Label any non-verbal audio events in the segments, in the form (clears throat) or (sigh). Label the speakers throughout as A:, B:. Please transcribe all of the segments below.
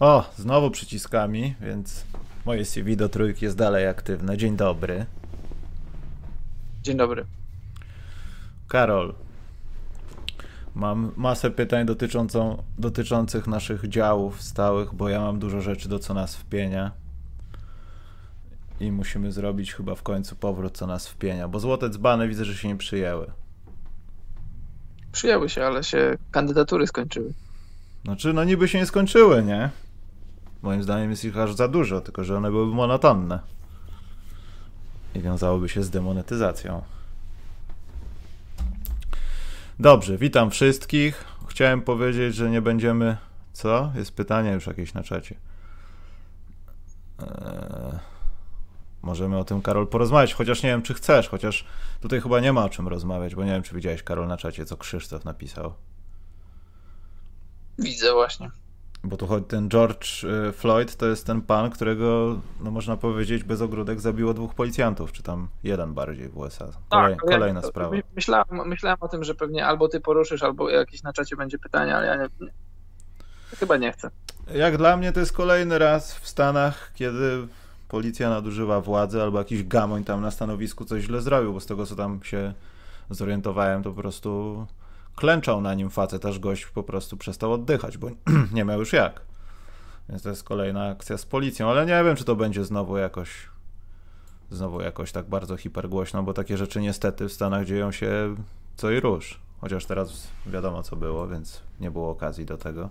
A: O, znowu przyciskami, więc moje CV do trójki jest dalej aktywne. Dzień dobry.
B: Dzień dobry.
A: Karol, mam masę pytań dotyczącą, dotyczących naszych działów stałych, bo ja mam dużo rzeczy, do co nas wpienia. I musimy zrobić chyba w końcu powrót, co nas wpienia, bo złote dzbany widzę, że się nie przyjęły.
B: Przyjęły się, ale się kandydatury skończyły.
A: Znaczy, no niby się nie skończyły, nie? Moim zdaniem jest ich aż za dużo, tylko że one byłyby monotonne. I wiązałoby się z demonetyzacją. Dobrze, witam wszystkich. Chciałem powiedzieć, że nie będziemy. Co? Jest pytanie już jakieś na czacie. Eee... Możemy o tym, Karol, porozmawiać, chociaż nie wiem, czy chcesz, chociaż tutaj chyba nie ma o czym rozmawiać, bo nie wiem, czy widziałeś, Karol, na czacie, co Krzysztof napisał.
B: Widzę właśnie.
A: Bo tu chodzi ten George y, Floyd, to jest ten pan, którego, no można powiedzieć, bez ogródek zabiło dwóch policjantów, czy tam jeden bardziej w USA. Kolej, tak, kolejna ja, sprawa.
B: Myślałem, myślałem o tym, że pewnie albo ty poruszysz, albo jakieś na czacie będzie pytanie, ale ja nie, nie, chyba nie chcę.
A: Jak dla mnie to jest kolejny raz w Stanach, kiedy policja nadużywa władzy albo jakiś gamoń tam na stanowisku coś źle zrobił, bo z tego co tam się zorientowałem, to po prostu klęczał na nim facet, aż gość po prostu przestał oddychać, bo (clears throat) nie miał już jak. Więc to jest kolejna akcja z policją, ale nie wiem, czy to będzie znowu jakoś znowu jakoś tak bardzo hipergłośno, bo takie rzeczy niestety w Stanach dzieją się co i róż. Chociaż teraz wiadomo co było, więc nie było okazji do tego.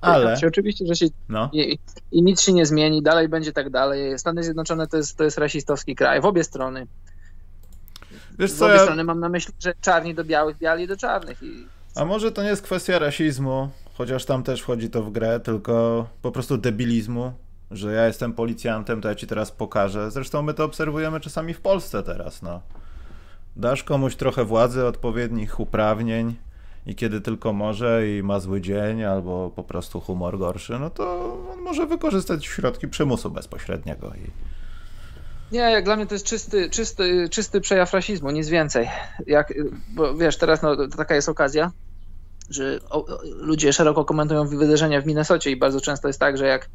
A: Ale.
B: Oczywiście, że się. No. I, I, nic się nie zmieni, dalej będzie tak dalej. Stany Zjednoczone to jest, to jest rasistowski kraj, w obie strony. Wiesz co, obie ja... strony mam na myśli, że czarni do białych, biali do czarnych. I...
A: A może to nie jest kwestia rasizmu, chociaż tam też wchodzi to w grę, tylko po prostu debilizmu, że ja jestem policjantem, to ja ci teraz pokażę. Zresztą my to obserwujemy czasami w Polsce teraz, no. Dasz komuś trochę władzy, odpowiednich uprawnień, i kiedy tylko może i ma zły dzień albo po prostu humor gorszy, no to on może wykorzystać środki przymusu bezpośredniego. I...
B: Nie, jak dla mnie to jest czysty, czysty, czysty przejaw rasizmu, nic więcej. Jak, bo wiesz, teraz no, taka jest okazja, że ludzie szeroko komentują wydarzenia w Minnesocie i bardzo często jest tak, że jak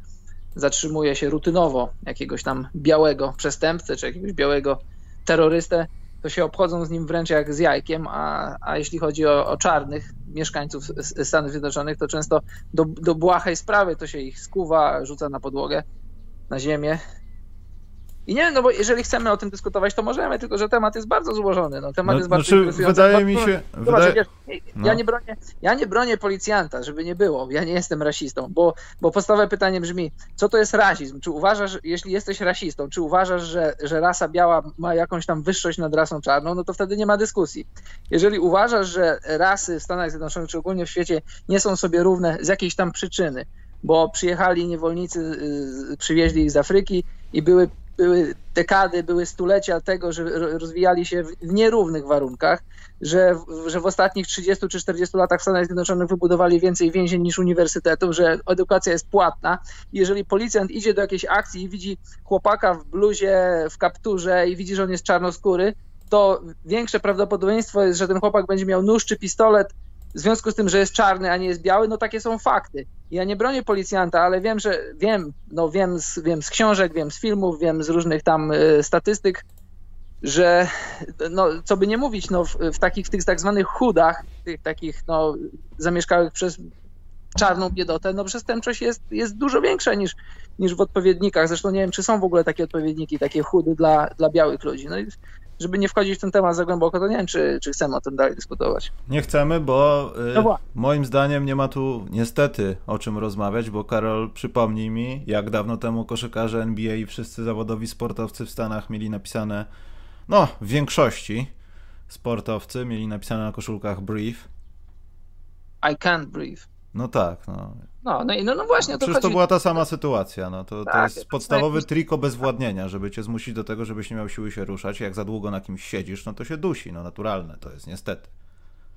B: zatrzymuje się rutynowo jakiegoś tam białego przestępcę czy jakiegoś białego terrorystę, to się obchodzą z nim wręcz jak z jajkiem, a, a jeśli chodzi o, o czarnych mieszkańców Stanów Zjednoczonych, to często do, do błahej sprawy to się ich skuwa, rzuca na podłogę, na ziemię i nie, no bo jeżeli chcemy o tym dyskutować, to możemy, tylko że temat jest bardzo złożony. No, temat
A: no,
B: jest bardzo
A: znaczy. Wydaje mi się.
B: Zobacz, wydaje... ja, no. nie bronię, ja nie bronię policjanta, żeby nie było. Ja nie jestem rasistą, bo, bo podstawowe pytanie brzmi: co to jest rasizm? Czy uważasz, jeśli jesteś rasistą, czy uważasz, że, że rasa biała ma jakąś tam wyższość nad rasą czarną, no to wtedy nie ma dyskusji. Jeżeli uważasz, że rasy w Stanach Zjednoczonych, czy ogólnie w świecie nie są sobie równe z jakiejś tam przyczyny, bo przyjechali niewolnicy, y, przywieźli ich z Afryki i były były dekady, były stulecia tego, że rozwijali się w nierównych warunkach, że, że w ostatnich 30 czy 40 latach w Stanach Zjednoczonych wybudowali więcej więzień niż uniwersytetów, że edukacja jest płatna. Jeżeli policjant idzie do jakiejś akcji i widzi chłopaka w bluzie, w kapturze i widzi, że on jest czarnoskóry, to większe prawdopodobieństwo jest, że ten chłopak będzie miał nóż czy pistolet w związku z tym, że jest czarny, a nie jest biały, no takie są fakty. Ja nie bronię policjanta, ale wiem, że wiem, no wiem z, wiem z książek, wiem z filmów, wiem z różnych tam y, statystyk, że no, co by nie mówić, no, w, w takich w tych tak zwanych chudach, tych takich no, zamieszkałych przez czarną biedotę, no przestępczość jest, jest dużo większa niż, niż w odpowiednikach. Zresztą nie wiem, czy są w ogóle takie odpowiedniki, takie chudy dla, dla białych ludzi. No żeby nie wchodzić w ten temat za głęboko, to nie wiem, czy, czy chcemy o tym dalej dyskutować.
A: Nie chcemy, bo y, no moim zdaniem nie ma tu niestety o czym rozmawiać, bo Karol, przypomnij mi, jak dawno temu koszykarze NBA i wszyscy zawodowi sportowcy w Stanach mieli napisane, no w większości sportowcy mieli napisane na koszulkach brief.
B: I can't breathe.
A: No tak, no.
B: No, no, no, no właśnie.
A: To Przecież chodzi... to była ta sama sytuacja. No, to, tak, to jest podstawowy tak. trik obezwładnienia, żeby cię zmusić do tego, żebyś nie miał siły się ruszać. Jak za długo na kimś siedzisz, no to się dusi. No naturalne to jest, niestety.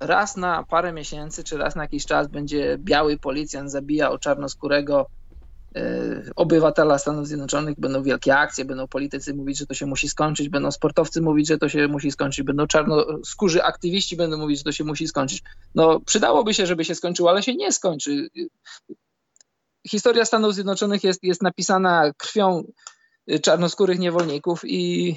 B: Raz na parę miesięcy, czy raz na jakiś czas będzie biały policjant zabijał czarnoskórego obywatela Stanów Zjednoczonych, będą wielkie akcje, będą politycy mówić, że to się musi skończyć, będą sportowcy mówić, że to się musi skończyć, będą czarnoskórzy aktywiści będą mówić, że to się musi skończyć. No przydałoby się, żeby się skończyło, ale się nie skończy. historia Stanów Zjednoczonych jest, jest napisana krwią czarnoskórych niewolników i,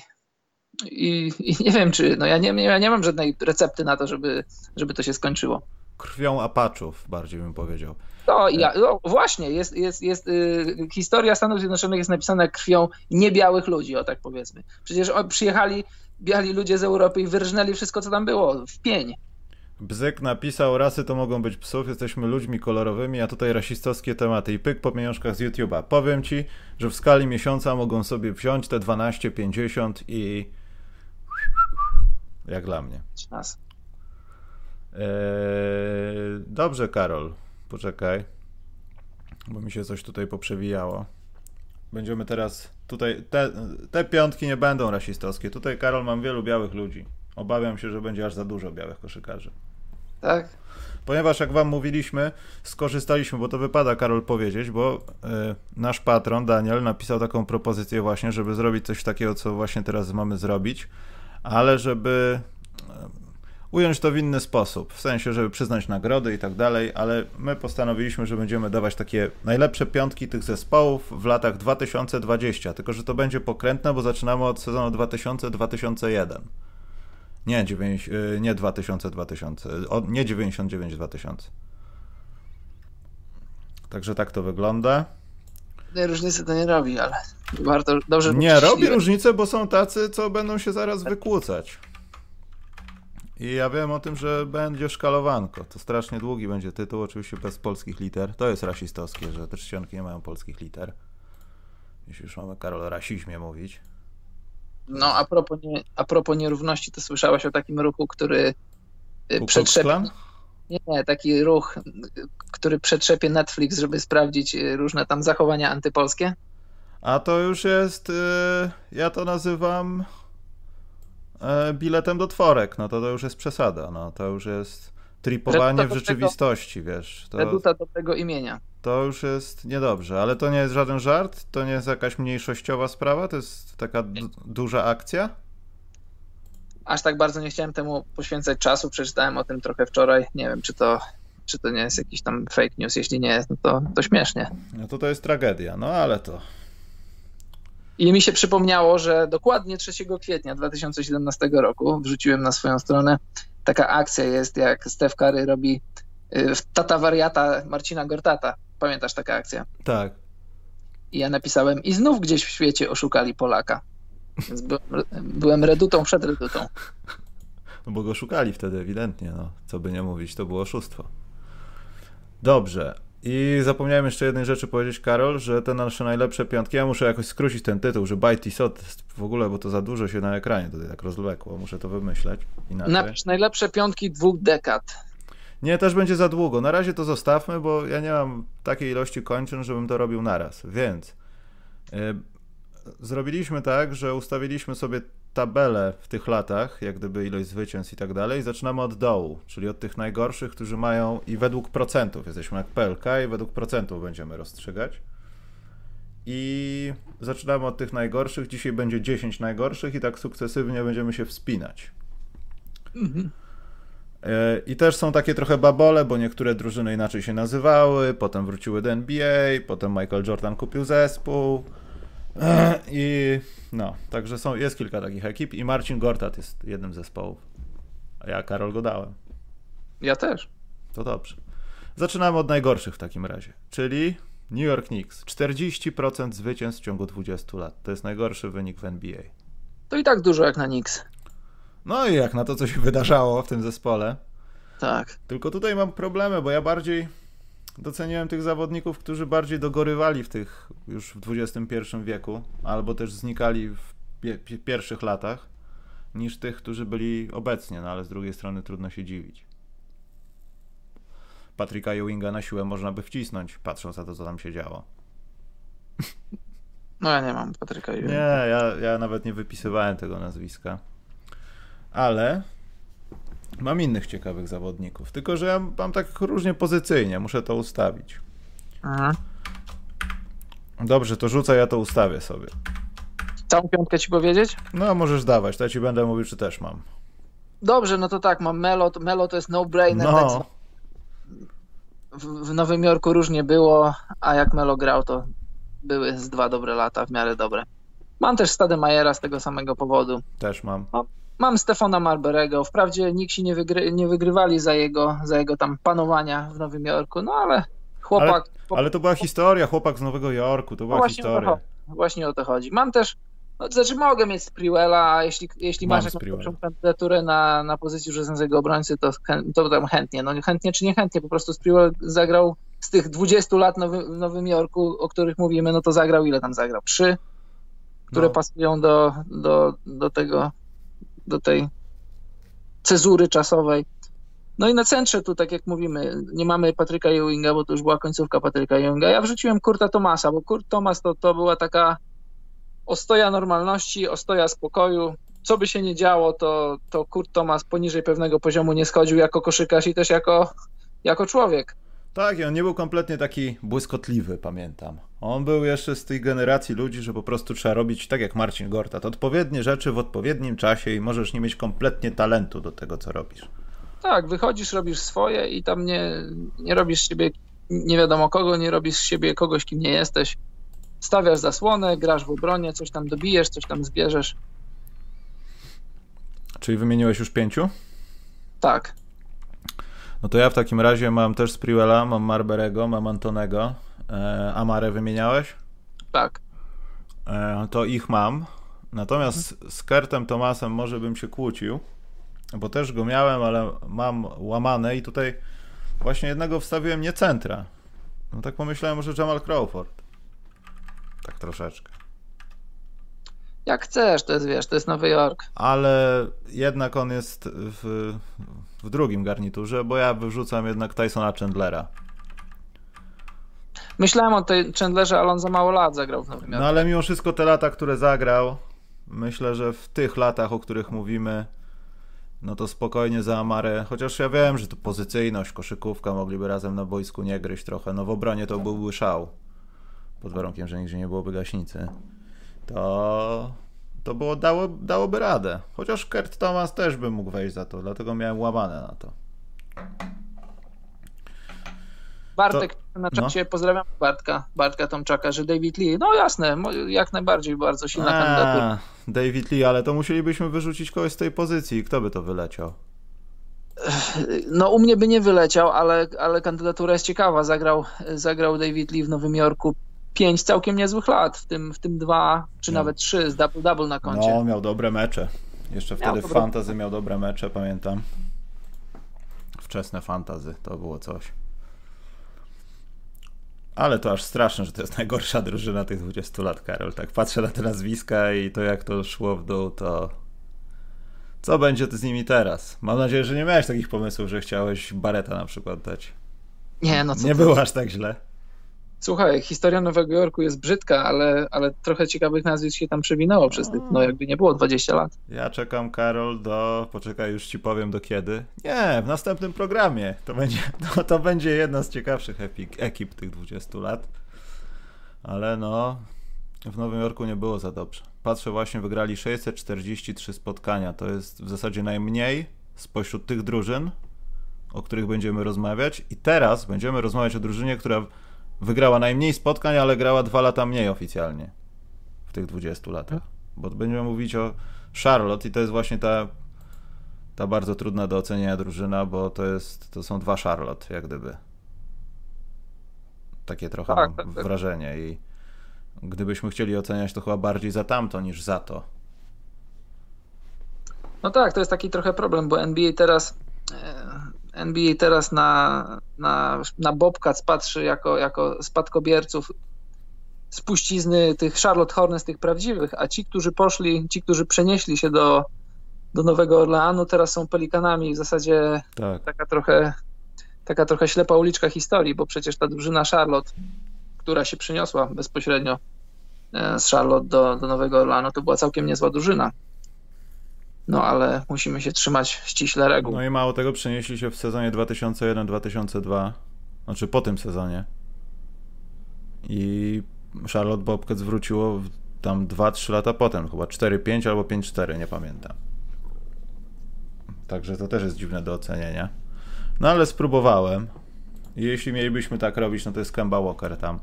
B: i, i nie wiem, czy. No ja nie, ja nie mam żadnej recepty na to, żeby, żeby to się skończyło.
A: Krwią apaczów, bardziej bym powiedział.
B: To ja, no właśnie, jest, jest, jest, y, historia Stanów Zjednoczonych jest napisana krwią niebiałych ludzi, o tak powiedzmy. Przecież przyjechali biali ludzie z Europy i wyrżnęli wszystko, co tam było, w pień.
A: Bzyk napisał, rasy to mogą być psów, jesteśmy ludźmi kolorowymi, a tutaj rasistowskie tematy i pyk po pieniążkach z YouTube'a. Powiem ci, że w skali miesiąca mogą sobie wziąć te 12, 50 i jak dla mnie. Czas. Eee, dobrze, Karol. Poczekaj. Bo mi się coś tutaj poprzewijało. Będziemy teraz tutaj. Te, te piątki nie będą rasistowskie. Tutaj, Karol, mam wielu białych ludzi. Obawiam się, że będzie aż za dużo białych koszykarzy.
B: Tak?
A: Ponieważ, jak wam mówiliśmy, skorzystaliśmy, bo to wypada, Karol, powiedzieć, bo y, nasz patron, Daniel, napisał taką propozycję właśnie, żeby zrobić coś takiego, co właśnie teraz mamy zrobić, ale żeby ująć to w inny sposób, w sensie, żeby przyznać nagrody i tak dalej, ale my postanowiliśmy, że będziemy dawać takie najlepsze piątki tych zespołów w latach 2020, tylko że to będzie pokrętne, bo zaczynamy od sezonu 2000-2001. Nie, 9, y, nie 2000-2000, nie 99-2000. Także tak to wygląda.
B: Różnicy to nie robi, ale warto, dobrze...
A: Nie, robi różnicę, bo są tacy, co będą się zaraz wykłócać. I ja wiem o tym, że będzie szkalowanko. To strasznie długi będzie tytuł, oczywiście bez polskich liter. To jest rasistowskie, że te czcionki nie mają polskich liter. Jeśli już mamy Karol o rasizmie mówić.
B: No, a propos, nie, a propos nierówności, to słyszałeś o takim ruchu, który y, przetrzepie... Nie, nie, taki ruch, który przetrzepie Netflix, żeby sprawdzić y, różne tam zachowania antypolskie?
A: A to już jest, ja to nazywam biletem do tworek, no to to już jest przesada, no to już jest tripowanie w rzeczywistości, tego, wiesz. To,
B: reduta dobrego imienia.
A: To już jest niedobrze, ale to nie jest żaden żart, to nie jest jakaś mniejszościowa sprawa, to jest taka duża akcja?
B: Aż tak bardzo nie chciałem temu poświęcać czasu, przeczytałem o tym trochę wczoraj, nie wiem czy to czy to nie jest jakiś tam fake news, jeśli nie jest, no to, to śmiesznie.
A: No to to jest tragedia, no ale to
B: i mi się przypomniało, że dokładnie 3 kwietnia 2017 roku wrzuciłem na swoją stronę taka akcja jest, jak Steph Curry robi y, tata wariata Marcina Gortata. Pamiętasz taka akcja?
A: Tak.
B: I ja napisałem i znów gdzieś w świecie oszukali Polaka. Więc byłem, byłem redutą przed redutą.
A: No bo go szukali wtedy ewidentnie, no. Co by nie mówić, to było oszustwo. Dobrze, i zapomniałem jeszcze jednej rzeczy powiedzieć, Karol, że te nasze najlepsze piątki, ja muszę jakoś skrócić ten tytuł, że Bite Sot w ogóle, bo to za dużo się na ekranie tutaj tak rozlekło, muszę to wymyśleć inaczej.
B: Napisz najlepsze piątki dwóch dekad.
A: Nie, też będzie za długo. Na razie to zostawmy, bo ja nie mam takiej ilości kończyn, żebym to robił naraz. Więc yy, zrobiliśmy tak, że ustawiliśmy sobie tabelę w tych latach, jak gdyby ilość zwycięstw i tak dalej. Zaczynamy od dołu, czyli od tych najgorszych, którzy mają i według procentów. Jesteśmy jak PLK i według procentów będziemy rozstrzygać. I zaczynamy od tych najgorszych. Dzisiaj będzie 10 najgorszych i tak sukcesywnie będziemy się wspinać. Mhm. E, I też są takie trochę babole, bo niektóre drużyny inaczej się nazywały, potem wróciły do NBA, potem Michael Jordan kupił zespół. E, I no, także są, jest kilka takich ekip i Marcin Gortat jest jednym z zespołów. A ja Karol go dałem.
B: Ja też.
A: To dobrze. Zaczynamy od najgorszych w takim razie, czyli New York Knicks. 40% zwycięstw w ciągu 20 lat. To jest najgorszy wynik w NBA.
B: To i tak dużo jak na Knicks.
A: No i jak na to, co się wydarzało w tym zespole.
B: Tak.
A: Tylko tutaj mam problemy, bo ja bardziej doceniałem tych zawodników, którzy bardziej dogorywali w tych już w XXI wieku, albo też znikali w pie pierwszych latach, niż tych, którzy byli obecnie, no ale z drugiej strony trudno się dziwić. Patryka Ewinga na siłę można by wcisnąć, patrząc na to, co tam się działo.
B: No ja nie mam Patryka Ewinga.
A: Nie, ja, ja nawet nie wypisywałem tego nazwiska. Ale Mam innych ciekawych zawodników, tylko że ja mam tak różnie pozycyjnie, muszę to ustawić. Aha. Dobrze, to rzucaj, ja to ustawię sobie.
B: Całą piątkę ci powiedzieć?
A: No, możesz dawać, to ja ci będę mówił, czy też mam.
B: Dobrze, no to tak, mam Melo, Melo to jest no-brainer. No. Tak w, w Nowym Jorku różnie było, a jak Melo grał, to były z dwa dobre lata, w miarę dobre. Mam też Stademajera z tego samego powodu.
A: Też mam.
B: Mam, mam Stefana Marberego. Wprawdzie nikt się nie, wygry, nie wygrywali za jego, za jego tam panowania w Nowym Jorku, no ale chłopak...
A: Ale, ale to była historia, chłopak z Nowego Jorku, to była no historia.
B: O to, właśnie o to chodzi. Mam też no, to znaczy mogę mieć Sprewella, a jeśli, jeśli masz jakąś kandydaturę na, na pozycję rzucającego obrońcy, to, to tam chętnie. No chętnie czy niechętnie, po prostu Sprewell zagrał z tych 20 lat nowy, w Nowym Jorku, o których mówimy, no to zagrał ile tam zagrał? Trzy, które no. pasują do, do, do tego, do tej cezury czasowej. No i na centrze tu, tak jak mówimy, nie mamy Patryka Ewinga, bo to już była końcówka Patryka Ewinga. Ja wrzuciłem Kurta Tomasa, bo Kurt Tomas to, to była taka ostoja normalności, ostoja spokoju. Co by się nie działo, to, to Kurt Thomas poniżej pewnego poziomu nie schodził jako koszykarz i też jako, jako człowiek.
A: Tak, i on nie był kompletnie taki błyskotliwy, pamiętam. On był jeszcze z tej generacji ludzi, że po prostu trzeba robić tak jak Marcin Gortat, odpowiednie rzeczy w odpowiednim czasie i możesz nie mieć kompletnie talentu do tego, co robisz.
B: Tak, wychodzisz, robisz swoje i tam nie, nie robisz z siebie nie wiadomo kogo, nie robisz z siebie kogoś, kim nie jesteś stawiasz zasłonę, grasz w obronie, coś tam dobijesz, coś tam zbierzesz.
A: Czyli wymieniłeś już pięciu?
B: Tak.
A: No to ja w takim razie mam też Sprewella, mam Marberego, mam Antonego. E, Amare wymieniałeś?
B: Tak.
A: E, to ich mam. Natomiast mhm. z Kertem Tomasem może bym się kłócił, bo też go miałem, ale mam łamane i tutaj właśnie jednego wstawiłem nie centra. No tak pomyślałem, może Jamal Crawford tak troszeczkę.
B: Jak chcesz, to jest, wiesz, to jest Nowy Jork.
A: Ale jednak on jest w, w drugim garniturze, bo ja wyrzucam jednak Tysona Chandlera.
B: Myślałem o tej Chandlerze, ale on za mało lat zagrał w Nowym Jorku.
A: No ale mimo wszystko te lata, które zagrał, myślę, że w tych latach, o których mówimy, no to spokojnie za Amarę, chociaż ja wiem, że to pozycyjność, koszykówka, mogliby razem na boisku nie gryźć trochę, no w obronie to byłby szał pod warunkiem, że nigdzie nie byłoby gaśnicy, to, to było, dało, dałoby radę. Chociaż Kurt Thomas też by mógł wejść za to, dlatego miałem łamane na to.
B: Bartek to, na czacie, no. pozdrawiam Bartka, Bartka Tomczaka, że David Lee, no jasne, jak najbardziej bardzo silna A, kandydatura.
A: David Lee, ale to musielibyśmy wyrzucić kogoś z tej pozycji. Kto by to wyleciał?
B: No u mnie by nie wyleciał, ale, ale kandydatura jest ciekawa. Zagrał, zagrał David Lee w Nowym Jorku pięć całkiem niezłych lat, w tym, w tym dwa czy no. nawet trzy z double-double na koncie.
A: No, miał dobre mecze. Jeszcze miał wtedy w dobre... fantazy miał dobre mecze, pamiętam. Wczesne fantazy, to było coś. Ale to aż straszne, że to jest najgorsza drużyna tych 20 lat, Karol. Tak patrzę na te nazwiska i to jak to szło w dół, to co będzie z nimi teraz? Mam nadzieję, że nie miałeś takich pomysłów, że chciałeś Bareta na przykład dać.
B: Nie, no co
A: Nie było aż tak źle.
B: Słuchaj, historia Nowego Jorku jest brzydka, ale, ale trochę ciekawych nazwisk się tam przewinęło przez tych, no jakby nie było 20 lat.
A: Ja czekam, Karol, do, poczekaj, już ci powiem do kiedy. Nie, w następnym programie. To będzie, to, (laughs) to będzie jedna z ciekawszych epik, ekip tych 20 lat. Ale no, w Nowym Jorku nie było za dobrze. Patrzę, właśnie wygrali 643 spotkania. To jest w zasadzie najmniej spośród tych drużyn, o których będziemy rozmawiać. I teraz będziemy rozmawiać o drużynie, która wygrała najmniej spotkań, ale grała dwa lata mniej oficjalnie w tych 20 latach. Bo będziemy mówić o Charlotte i to jest właśnie ta, ta bardzo trudna do ocenienia drużyna, bo to, jest, to są dwa Charlotte, jak gdyby. Takie trochę tak, tak, tak. wrażenie i gdybyśmy chcieli oceniać to chyba bardziej za tamto niż za to.
B: No tak, to jest taki trochę problem, bo NBA teraz e, NBA teraz na, na, na Bobcats patrzy jako, jako spadkobierców spuścizny tych Charlotte Hornets, tych prawdziwych, a ci, którzy poszli, ci, którzy przenieśli się do, do Nowego Orleanu, teraz są pelikanami. W zasadzie tak. taka trochę taka trochę ślepa uliczka historii, bo przecież ta drużyna Charlotte, która się przeniosła bezpośrednio e, z Charlotte do, do Nowego Orleanu, to była całkiem niezła drużyna. No ale musimy się trzymać ściśle reguł.
A: No i mało tego, przenieśli się w sezonie 2001-2002, znaczy po tym sezonie. I Charlotte Bobcats wróciło tam 2-3 lata potem, chyba 4-5 albo 5-4, nie pamiętam. Także to też jest dziwne do ocenienia. No ale spróbowałem. Jeśli mielibyśmy tak robić, no to jest Kemba Walker tam.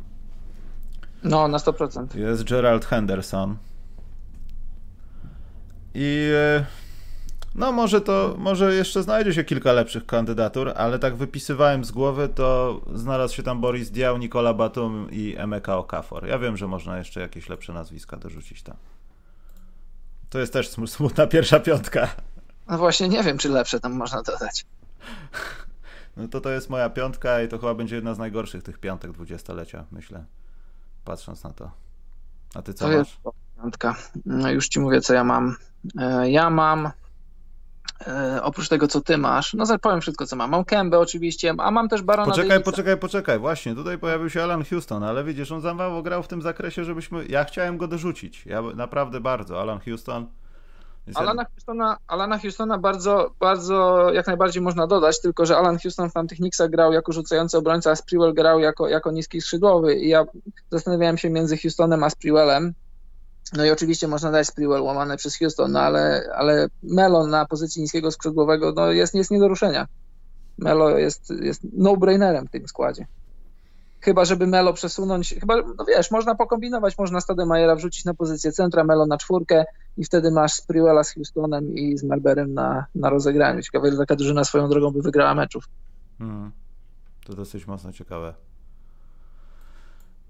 B: No, na 100%.
A: Jest Gerald Henderson. I e, no może to, może jeszcze znajdzie się kilka lepszych kandydatur, ale tak wypisywałem z głowy, to znalazł się tam Boris Diaw, Nikola Batum i Emeka Okafor. Ja wiem, że można jeszcze jakieś lepsze nazwiska dorzucić tam. To jest też smutna pierwsza piątka.
B: No właśnie, nie wiem, czy lepsze tam można dodać.
A: No to to jest moja piątka i to chyba będzie jedna z najgorszych tych piątek dwudziestolecia, myślę. Patrząc na to. A ty co
B: to
A: masz?
B: Jest piątka. No już ci mówię, co ja mam. E, ja mam E, oprócz tego, co ty masz, no zapowiem wszystko, co mam. Mam Kębę oczywiście, a mam też Barona
A: Poczekaj,
B: Davisa.
A: poczekaj, poczekaj. Właśnie, tutaj pojawił się Alan Houston, ale widzisz, on za mało grał w tym zakresie, żebyśmy... Ja chciałem go dorzucić. Ja naprawdę bardzo. Alan Houston...
B: Alana Houstona, Alana Houstona bardzo, bardzo jak najbardziej można dodać, tylko że Alan Houston w tamtych Knicksach grał jako rzucający obrońca, a Sprewell grał jako, jako niski skrzydłowy i ja zastanawiałem się między Houstonem a Sprewellem no i oczywiście można dać Sprewell łamane przez Houston, no ale, ale Melo na pozycji niskiego skrzydłowego no jest, jest nie do ruszenia. Melo jest, jest no-brainerem w tym składzie. Chyba, żeby Melo przesunąć, chyba, no wiesz, można pokombinować, można Stademajera wrzucić na pozycję centra, Melo na czwórkę i wtedy masz Sprewella z Houstonem i z Marberem na, na rozegraniu. Ciekawe, ile taka drużyna swoją drogą by wygrała meczów. Hmm.
A: To dosyć mocno ciekawe.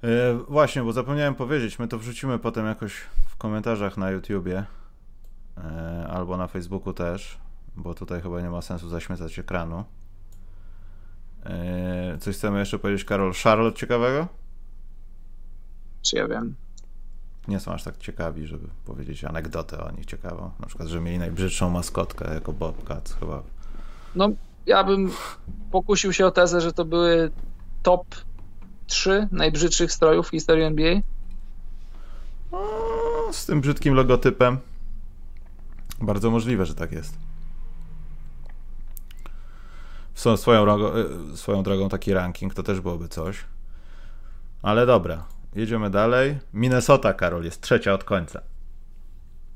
A: E, właśnie, bo zapomniałem powiedzieć, my to wrzucimy potem jakoś w komentarzach na YouTubie e, albo na Facebooku też, bo tutaj chyba nie ma sensu zaśmiecać ekranu. E, coś chcemy jeszcze powiedzieć, Karol? Charlotte ciekawego?
B: Czy ja wiem?
A: Nie są aż tak ciekawi, żeby powiedzieć anegdotę o nich ciekawą. Na przykład, że mieli najbrzydszą maskotkę jako Bobcats chyba.
B: No, ja bym pokusił się o tezę, że to były top trzy najbrzydszych strojów w historii NBA?
A: No, z tym brzydkim logotypem. Bardzo możliwe, że tak jest. Są swoją, drogą, e, swoją drogą taki ranking to też byłoby coś. Ale dobra, jedziemy dalej. Minnesota, Karol, jest trzecia od końca.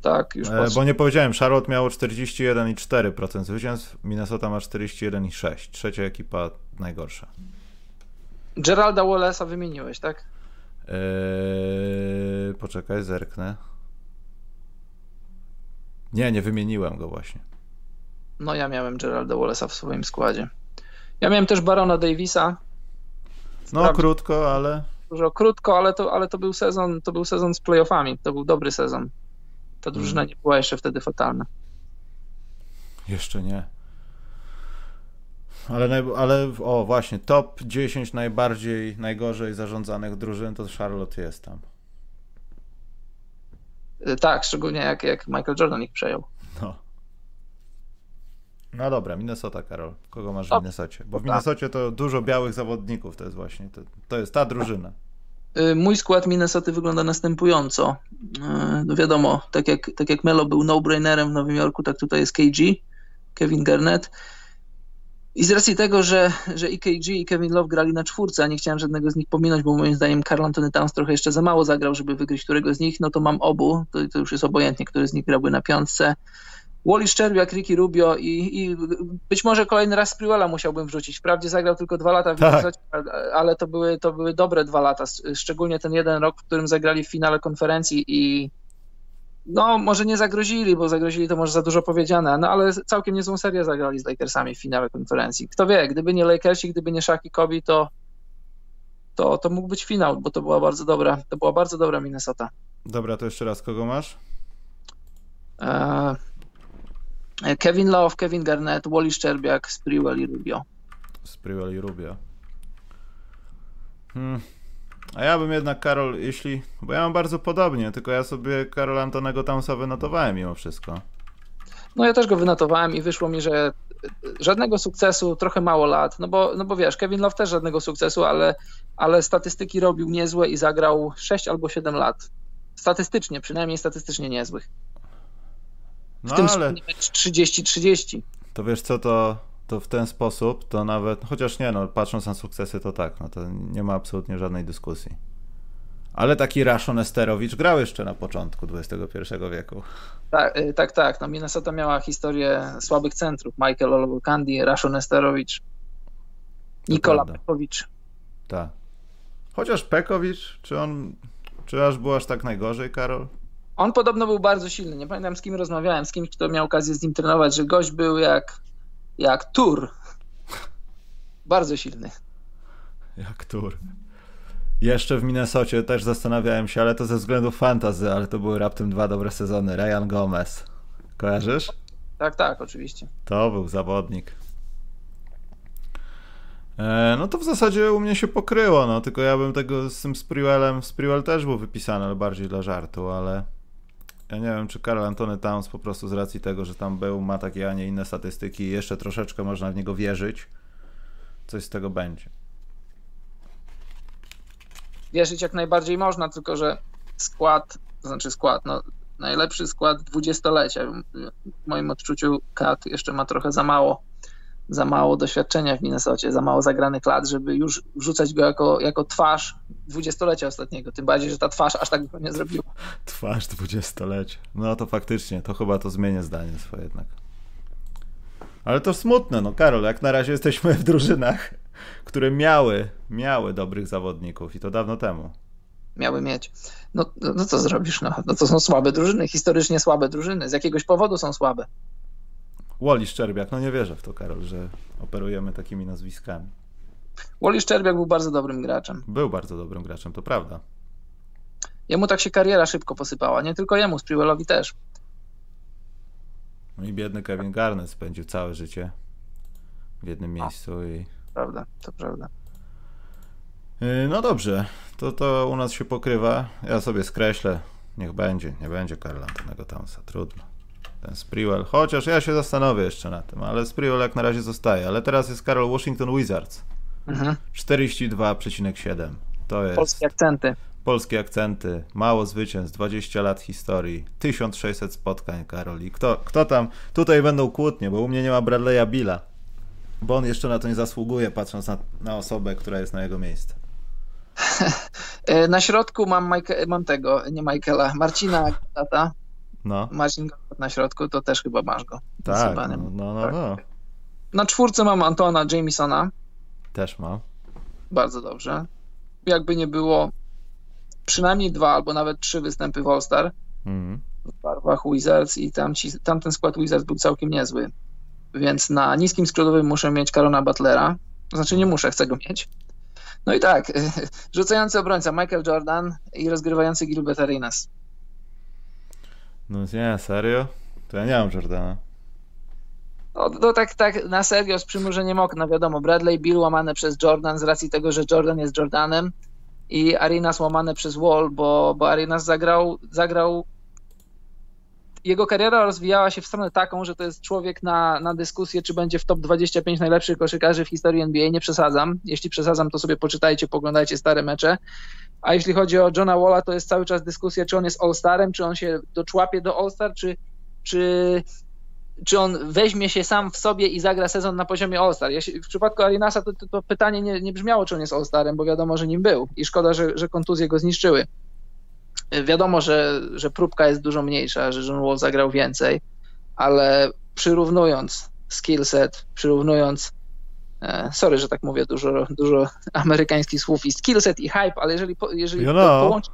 B: Tak, już
A: e, Bo nie powiedziałem, Charlotte miało 41,4% zwycięstw, Minnesota ma 41,6%. Trzecia ekipa najgorsza.
B: Geralda Wallace'a wymieniłeś, tak?
A: Eee, poczekaj, zerknę. Nie, nie wymieniłem go właśnie.
B: No ja miałem Geralda Wallace'a w swoim składzie. Ja miałem też Barona Davisa.
A: No krótko, ale...
B: Dużo krótko, ale to, ale to był sezon, to był sezon z playoffami. To był dobry sezon. Ta drużyna hmm. nie była jeszcze wtedy fatalna.
A: Jeszcze nie. Ale, ale o właśnie, top 10 najbardziej, najgorzej zarządzanych drużyn to Charlotte jest tam.
B: Y, tak, szczególnie jak, jak Michael Jordan ich przejął.
A: No. No dobra, Minnesota, Karol. Kogo masz w Minnesocie? Bo w Minnesocie to dużo białych zawodników, to jest właśnie, to, to jest ta drużyna.
B: Y, mój skład Minnesoty wygląda następująco. Y, no wiadomo, tak jak, tak jak Melo był no-brainerem w Nowym Jorku, tak tutaj jest KG, Kevin Garnett. I z racji tego, że, że EKG i Kevin Love grali na czwórce, a nie chciałem żadnego z nich pominąć, bo moim zdaniem Carl Anthony Towns trochę jeszcze za mało zagrał, żeby wygryźć którego z nich, no to mam obu, to, to już jest obojętnie, który z nich grałby na piątce. Wally Szczerbiak, Ricky Rubio i, i być może kolejny raz Sprewella musiałbym wrzucić. Wprawdzie zagrał tylko dwa lata w tak. ale to były, to były dobre dwa lata, szczególnie ten jeden rok, w którym zagrali w finale konferencji i no, może nie zagrozili, bo zagrozili to może za dużo powiedziane, no ale całkiem niezłą serię zagrali z Lakersami w finale konferencji. Kto wie, gdyby nie Lakersi, gdyby nie Shaq i Kobe, to, to, to mógł być finał, bo to była bardzo dobra, to była bardzo dobra Minnesota.
A: Dobra, to jeszcze raz, kogo masz?
B: E, Kevin Love, Kevin Garnett, Wally Szczerbiak, Sprewell i Rubio.
A: Sprewell i Rubio. Hmm. A ja bym jednak, Karol, jeśli. Bo ja mam bardzo podobnie, tylko ja sobie Karol Antonego Townsa wynotowałem mimo wszystko.
B: No ja też go wynotowałem i wyszło mi, że żadnego sukcesu, trochę mało lat, no bo, no bo wiesz, Kevin Love też żadnego sukcesu, ale, ale statystyki robił niezłe i zagrał 6 albo 7 lat. Statystycznie, przynajmniej statystycznie niezłych. W no tym ale... 30-30.
A: To wiesz co, to to w ten sposób to nawet, chociaż nie, no patrząc na sukcesy, to tak, no to nie ma absolutnie żadnej dyskusji. Ale taki Rashon Esterowicz grał jeszcze na początku XXI wieku.
B: Tak, y, tak, tak. No Minnesota miała historię słabych centrów. Michael Olowokandi, Rashon Esterowicz. Nikola Pekowicz.
A: Tak. Chociaż Pekowicz, czy on, czy aż było aż tak najgorzej, Karol?
B: On podobno był bardzo silny. Nie pamiętam z kim rozmawiałem, z kimś, kto miał okazję z nim trenować, że gość był jak, jak tur. Bardzo silny.
A: Jak tur. Jeszcze w Minnesocie też zastanawiałem się, ale to ze względów fantazy, ale to były raptem dwa dobre sezony. Ryan Gomez. Kojarzysz?
B: Tak, tak, oczywiście.
A: To był zawodnik. E, no to w zasadzie u mnie się pokryło, no tylko ja bym tego z tym Sprewellem, Sprewell też był wypisany, ale bardziej dla żartu, ale ja nie wiem, czy Karl Antony Towns po prostu z racji tego, że tam był, ma takie, a nie inne statystyki i jeszcze troszeczkę można w niego wierzyć, coś z tego będzie.
B: Wierzyć jak najbardziej można, tylko że skład, to znaczy skład, no najlepszy skład dwudziestolecia. W moim odczuciu Kat jeszcze ma trochę za mało za mało doświadczenia w Minnesocie, za mało zagranych lat, żeby już wrzucać go jako, jako twarz dwudziestolecia ostatniego. Tym bardziej, że ta twarz aż tak nie zrobiła.
A: Twarz dwudziestolecia. No to faktycznie, to chyba to zmienię zdanie swoje jednak. Ale to smutne, no Karol, jak na razie jesteśmy w drużynach, które miały, miały dobrych zawodników i to dawno temu.
B: Miały mieć. No, no, no co zrobisz? No, no to są słabe drużyny, historycznie słabe drużyny. Z jakiegoś powodu są słabe.
A: Wally Szczerbiak, no nie wierzę w to, Karol, że operujemy takimi nazwiskami.
B: Wally Szczerbiak był bardzo dobrym graczem.
A: Był bardzo dobrym graczem, to prawda.
B: Jemu tak się kariera szybko posypała, nie tylko jemu, Sprewellowi też.
A: No i biedny Kevin Garnett spędził całe życie w jednym miejscu i...
B: Prawda, to prawda.
A: Y, no dobrze, to, to u nas się pokrywa. Ja sobie skreślę. Niech będzie, nie będzie Karla Antonego Townsa, trudno ten Sprewell. Chociaż ja się zastanowię jeszcze na tym, ale Sprewell jak na razie zostaje. Ale teraz jest Karol Washington Wizards. Mhm. 42,7. To jest.
B: Polskie akcenty.
A: Polskie akcenty, mało zwycięstw, 20 lat historii, 1600 spotkań, Karol. I kto, kto tam? Tutaj będą kłótnie, bo u mnie nie ma Bradley'a Billa. Bo on jeszcze na to nie zasługuje, patrząc na, na osobę, która jest na jego miejscu. (laughs)
B: na środku mam, mam tego, nie Michaela, Marcina Tata.
A: No.
B: Na środku, to też chyba masz go.
A: Tak, no, no, no, no.
B: Na czwórce mam Antona Jamesona.
A: Też mam.
B: Bardzo dobrze. Jakby nie było, przynajmniej dwa albo nawet trzy występy w All-Star mm. w barwach Wizards i tam ci, tamten skład Wizards był całkiem niezły. Więc na niskim skrótowym muszę mieć Karona Butlera. Znaczy nie muszę, chcę go mieć. No i tak, (laughs) rzucający obrońca Michael Jordan i rozgrywający Gilbert Arenas.
A: No nie, serio? To ja nie mam Jordana.
B: No, no tak, tak na serio, z przymurzeniem okna, wiadomo, Bradley Bill łamane przez Jordan z racji tego, że Jordan jest Jordanem i Arinas łamane przez Wall, bo, bo Arinas zagrał, zagrał jego kariera rozwijała się w stronę taką, że to jest człowiek na, na dyskusję, czy będzie w top 25 najlepszych koszykarzy w historii NBA. Nie przesadzam. Jeśli przesadzam, to sobie poczytajcie, poglądajcie stare mecze. A jeśli chodzi o Johna Walla, to jest cały czas dyskusja, czy on jest All-Starem, czy on się doczłapie do All-Star, czy, czy, czy on weźmie się sam w sobie i zagra sezon na poziomie All-Star. W przypadku Arinasa to, to, to, pytanie nie, nie brzmiało, czy on jest All-Starem, bo wiadomo, że nim był i szkoda, że, że kontuzje go zniszczyły. Wiadomo, że, że próbka jest dużo mniejsza, że John Wall zagrał więcej, ale przyrównując skill set, przyrównując sorry, że tak mówię, dużo, dużo amerykańskich słów i skillset i hype, ale jeżeli, jeżeli, you know. połączy,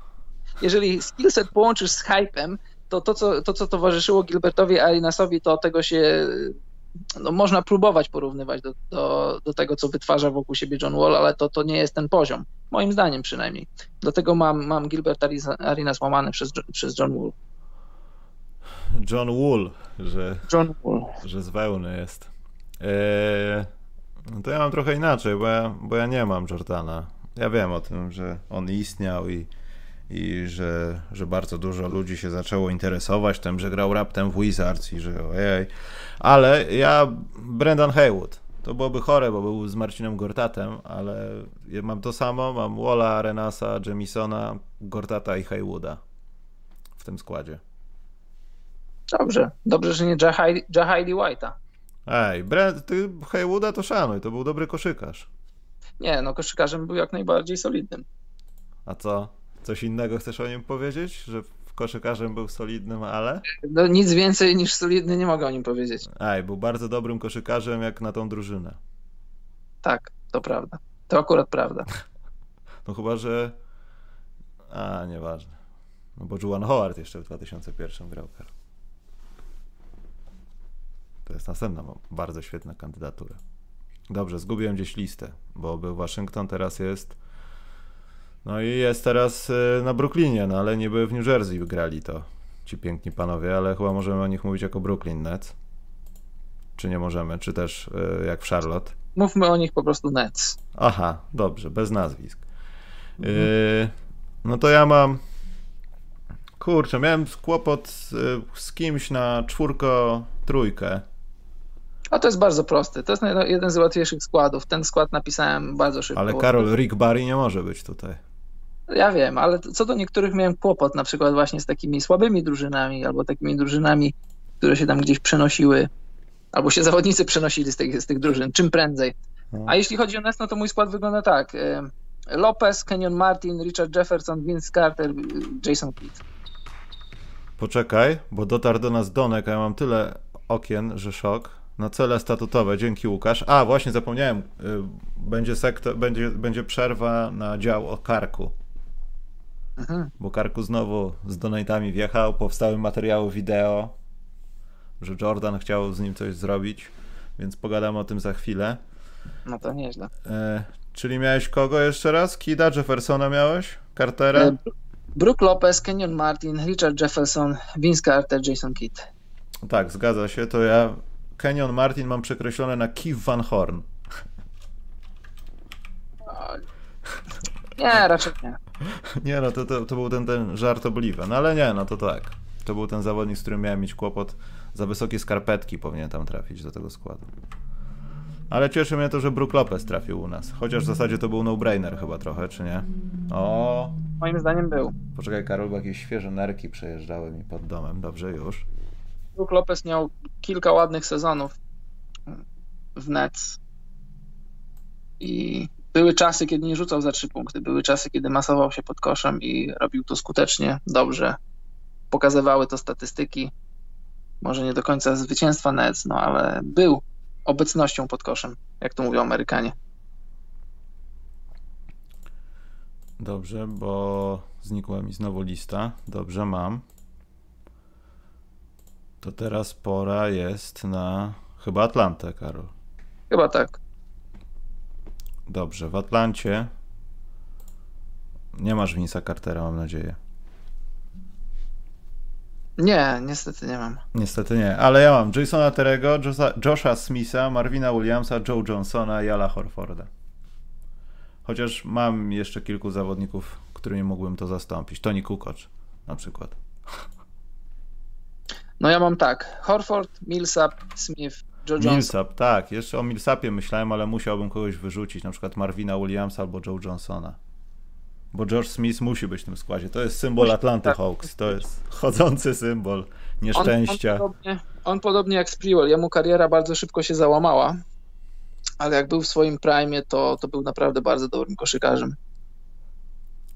B: jeżeli skillset połączysz z hypem, to to co, to, co towarzyszyło Gilbertowi Arinasowi, to tego się no, można próbować porównywać do, do, do tego, co wytwarza wokół siebie John Wall, ale to, to nie jest ten poziom. Moim zdaniem przynajmniej. Dlatego mam, mam Gilbert Arenas łamany przez, przez John Wall.
A: John Wall, że,
B: John Wall.
A: że z wełny jest. Eee, no to ja mam trochę inaczej, bo ja, bo ja nie mam Jordana. Ja wiem o tym, że on istniał i i że, że bardzo dużo ludzi się zaczęło interesować tym, że grał raptem w Wizards i że ojej. Ale ja, Brendan Haywood, to byłoby chore, bo był z Marcinem Gortatem, ale ja mam to samo, mam Walla, Renasa, Jemisona, Gortata i Haywooda w tym składzie.
B: Dobrze, dobrze, że nie Jahidi White'a.
A: Ej, Brent, ty Haywooda to szanuj, to był dobry koszykarz.
B: Nie, no koszykarzem był jak najbardziej solidnym.
A: A co? Coś innego chcesz o nim powiedzieć? Że koszykarzem był solidnym, ale?
B: No nic więcej niż solidny nie mogę o nim powiedzieć.
A: Aj, był bardzo dobrym koszykarzem jak na tą drużynę.
B: Tak, To prawda. To akurat prawda. (laughs)
A: No chyba, że... A, nieważne. No bo Juan Howard jeszcze w 2001 grał. To jest następna bardzo świetna kandydatura. Dobrze, zgubiłem gdzieś listę, bo był Waszyngton, teraz jest. No i jest teraz y, na Brooklynie, no ale niby w New Jersey grali to ci piękni panowie, ale chyba możemy o nich mówić jako Brooklyn Nets. Czy nie możemy? Czy też y, jak w Charlotte?
B: Mówmy o nich po prostu Nets.
A: Aha, dobrze, bez nazwisk. Mhm. Y, no to ja mam. Kurczę, miałem kłopot z, z kimś na czwórko, trójkę.
B: A to jest bardzo prosty. To jest jeden z łatwiejszych składów. Ten skład napisałem bardzo szybko.
A: Ale Karol, Rick Barry nie może być tutaj.
B: Ja wiem, ale co do niektórych miałem kłopot, na przykład właśnie z takimi słabymi drużynami, albo takimi drużynami, które się tam gdzieś przenosiły, albo się zawodnicy przenosili z tych, z tych drużyn, czym prędzej. No. A jeśli chodzi o Nets, no to mój skład wygląda tak. Lopez, Kenyon Martin, Richard Jefferson, Vince Carter, Jason Kidd.
A: Poczekaj, bo dotarł do nas Donek, a ja mam tyle okien, że szok. Na cele statutowe, dzięki Łukasz. A, właśnie zapomniałem, y, będzie, sektor, będzie, będzie przerwa na dział o karku. Mhm. Bo karku znowu z donatami wjechał, powstały materiały wideo, że Jordan chciał z nim coś zrobić, więc pogadam o tym za chwilę.
B: No to nieźle.
A: E, czyli miałeś kogo jeszcze raz? Kida, Jeffersona miałeś? Cartera? E,
B: Brook Lopez, Kenyon Martin, Richard Jefferson, Vince Carter, Jason Kidd.
A: Tak, zgadza się. To ja Kenyon Martin mam przekreślone na Keith Van Horn.
B: Nie, raczej nie. (laughs)
A: Nie, no to, to, to był ten, ten żartobliwy. No ale nie, no to tak. To był ten zawodnik, z którym miałem mieć kłopot. Za wysokie skarpetki powinien tam trafić do tego składu. Ale cieszy mnie to, że Brook Lopez trafił u nas. Chociaż w zasadzie to był no-brainer chyba trochę, czy nie? O.
B: Moim zdaniem był.
A: Poczekaj, Karol, bo jakieś świeże nerki przejeżdżały mi pod domem. Dobrze, już.
B: Brook Lopez miał kilka ładnych sezonów w Nets. I były czasy, kiedy nie rzucał za trzy punkty. Były czasy, kiedy masował się pod koszem i robił to skutecznie, dobrze. Pokazywały to statystyki. Może nie do końca zwycięstwa Nets, no ale był obecnością pod koszem, jak to mówią Amerykanie.
A: Dobrze, bo znikła mi znowu lista. Dobrze, mam. To teraz pora jest na chyba Atlantę, Karol.
B: Chyba tak.
A: Dobrze, w Atlancie nie masz Vince'a Cartera, mam nadzieję.
B: Nie, niestety nie mam.
A: Niestety nie, ale ja mam Jasona Terego, Josha Smitha, Marvina Williamsa, Joe Johnsona i Ala Horforda. Chociaż mam jeszcze kilku zawodników, którymi mógłbym to zastąpić. Tony Kukoc na przykład.
B: No ja mam tak. Horford, Millsap, Smith, Joe Johnson.
A: Millsap, tak. Jeszcze o Millsapie myślałem, ale musiałbym kogoś wyrzucić, na przykład Marvina Williamsa albo Joe Johnsona. Bo George Smith musi być w tym składzie. To jest symbol Atlanty tak. Hawks. To jest chodzący symbol nieszczęścia.
B: On, on, podobnie, on podobnie jak Sprewell. Jemu kariera bardzo szybko się załamała. Ale jak był w swoim prime, to, to był naprawdę bardzo dobrym koszykarzem.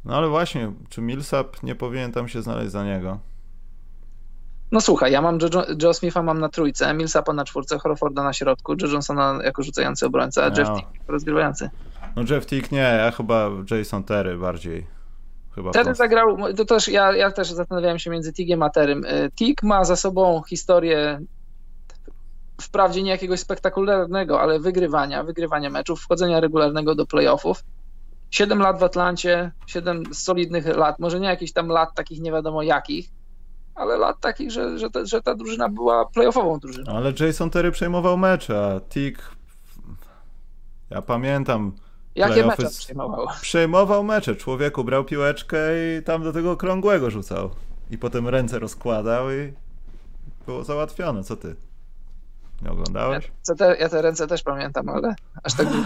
A: No ale właśnie, czy Millsap nie powinien tam się znaleźć za niego?
B: No słuchaj, ja mam Joe, Joe Smitha mam na trójce, Millsapa na czwórce, Horforda na środku, Joe Johnsona jako rzucający obrońca, a no. Jeff Tick rozgrywający.
A: No Jeff Tick nie, ja chyba Jason Terry bardziej.
B: Chyba Terry zagrał, to też, ja, ja też zastanawiałem się między Tigiem a Terrym. Y, Tig ma za sobą historię wprawdzie nie jakiegoś spektakularnego, ale wygrywania, wygrywania meczów, wchodzenia regularnego do playoffów. Siedem lat w Atlancie, siedem solidnych lat, może nie jakichś tam lat takich nie wiadomo jakich, ale lat takich, że, że, ta, że ta drużyna była playoffową drużyną.
A: Ale Jason Terry przejmował mecze, a Tick ja pamiętam
B: Jakie mecze przejmował?
A: Przejmował mecze. Człowieku brał piłeczkę i tam do tego okrągłego rzucał. I potem ręce rozkładał i było załatwione. Co ty? Nie oglądałeś?
B: Ja te, ja te ręce też pamiętam, ale aż tak... (laughs)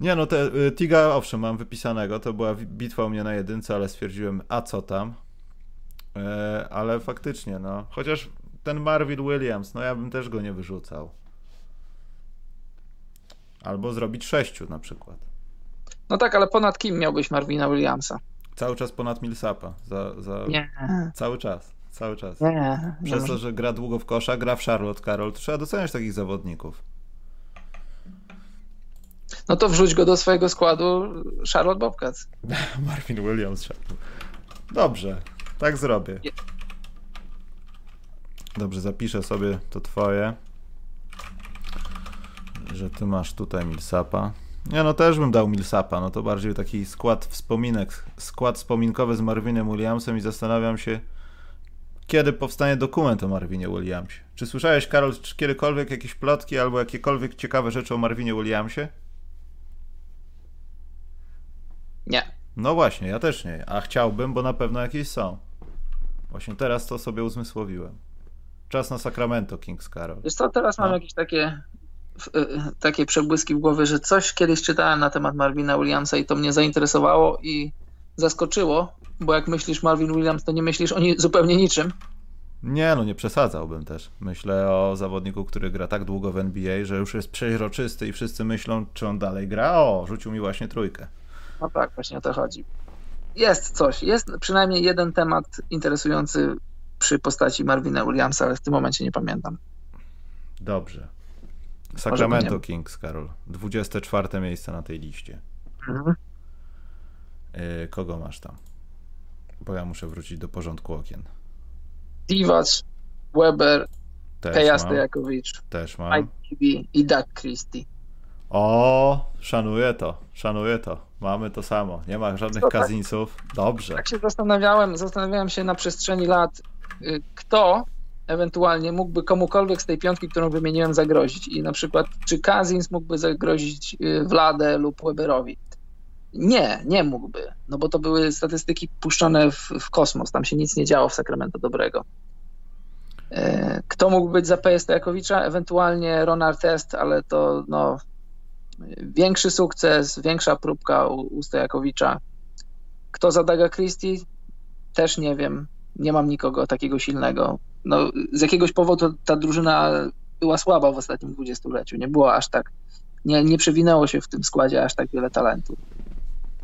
A: Nie no, te, y, Tiga owszem mam wypisanego, to była bitwa u mnie na jedynce, ale stwierdziłem, a co tam? E, ale faktycznie, no. Chociaż ten Marvin Williams, no ja bym też go nie wyrzucał. Albo zrobić sześciu na przykład.
B: No tak, ale ponad kim miałbyś Marvina Williamsa?
A: Cały czas ponad Millsapa. Za, za...
B: Nie.
A: Cały czas. Cały czas.
B: Nie.
A: Przez to, że gra długo w kosza, gra w Charlotte to trzeba doceniać takich zawodników.
B: No to wrzuć go do swojego składu Charlotte Bobcats. (laughs)
A: Marvin Williams. Dobrze, tak zrobię. Dobrze, zapiszę sobie to twoje. Że ty masz tutaj Millsapa. Ja no też bym dał Millsapa, no to bardziej taki skład wspominek, skład wspominkowy z Marvinem Williamsem i zastanawiam się, kiedy powstanie dokument o Marvinie Williamsie. Czy słyszałeś, Karol, czy kiedykolwiek jakieś plotki albo jakiekolwiek ciekawe rzeczy o Marvinie Williamsie?
B: Nie.
A: No właśnie, ja też nie, a chciałbym, bo na pewno jakieś są. Właśnie teraz to sobie uzmysłowiłem. Czas na Sacramento Kings, Karol.
B: Wiesz co, teraz no. mam jakieś takie y, takie przebłyski w głowie, że coś kiedyś czytałem na temat Marvina Williamsa i to mnie zainteresowało i zaskoczyło, bo jak myślisz Marvin Williams, to nie myślisz o ni zupełnie niczym.
A: Nie, no nie przesadzałbym też. Myślę o zawodniku, który gra tak długo w NBA, że już jest przeźroczysty i wszyscy myślą, czy on dalej gra. O, rzucił mi właśnie trójkę.
B: No tak, właśnie o to chodzi. Jest coś, jest przynajmniej jeden temat interesujący przy postaci Marvina Williamsa, ale w tym momencie nie pamiętam.
A: Dobrze. Sacramento Kings, Karol. 24 miejsce na tej liście. Mhm. Y, kogo masz tam? Bo ja muszę wrócić do porządku okien.
B: Divac, Weber,
A: Też mam.
B: Mike i Doug Christie.
A: O, szanuję to, szanuję to. Mamy to samo. Nie ma żadnych no kazinsów. Dobrze.
B: Tak się zastanawiałem, zastanawiałem się na przestrzeni lat, y, kto ewentualnie mógłby komukolwiek z tej piątki, którą wymieniłem, zagrozić. I na przykład, czy Kazins mógłby zagrozić y, Vlade lub Weberowi. Nie, nie mógłby, no bo to były statystyki puszczone w, w kosmos, tam się nic nie działo w Sacramento dobrego. E, kto mógł być za PS Stojakowicza? Ewentualnie Ron Artest, ale to no, większy sukces, większa próbka u, u Stojakowicza. Kto za Daga Christie? Też nie wiem. Nie mam nikogo takiego silnego. No, z jakiegoś powodu ta drużyna była słaba w ostatnim dwudziestoleciu. Nie było aż tak, nie, nie przewinęło się w tym składzie aż tak wiele talentu.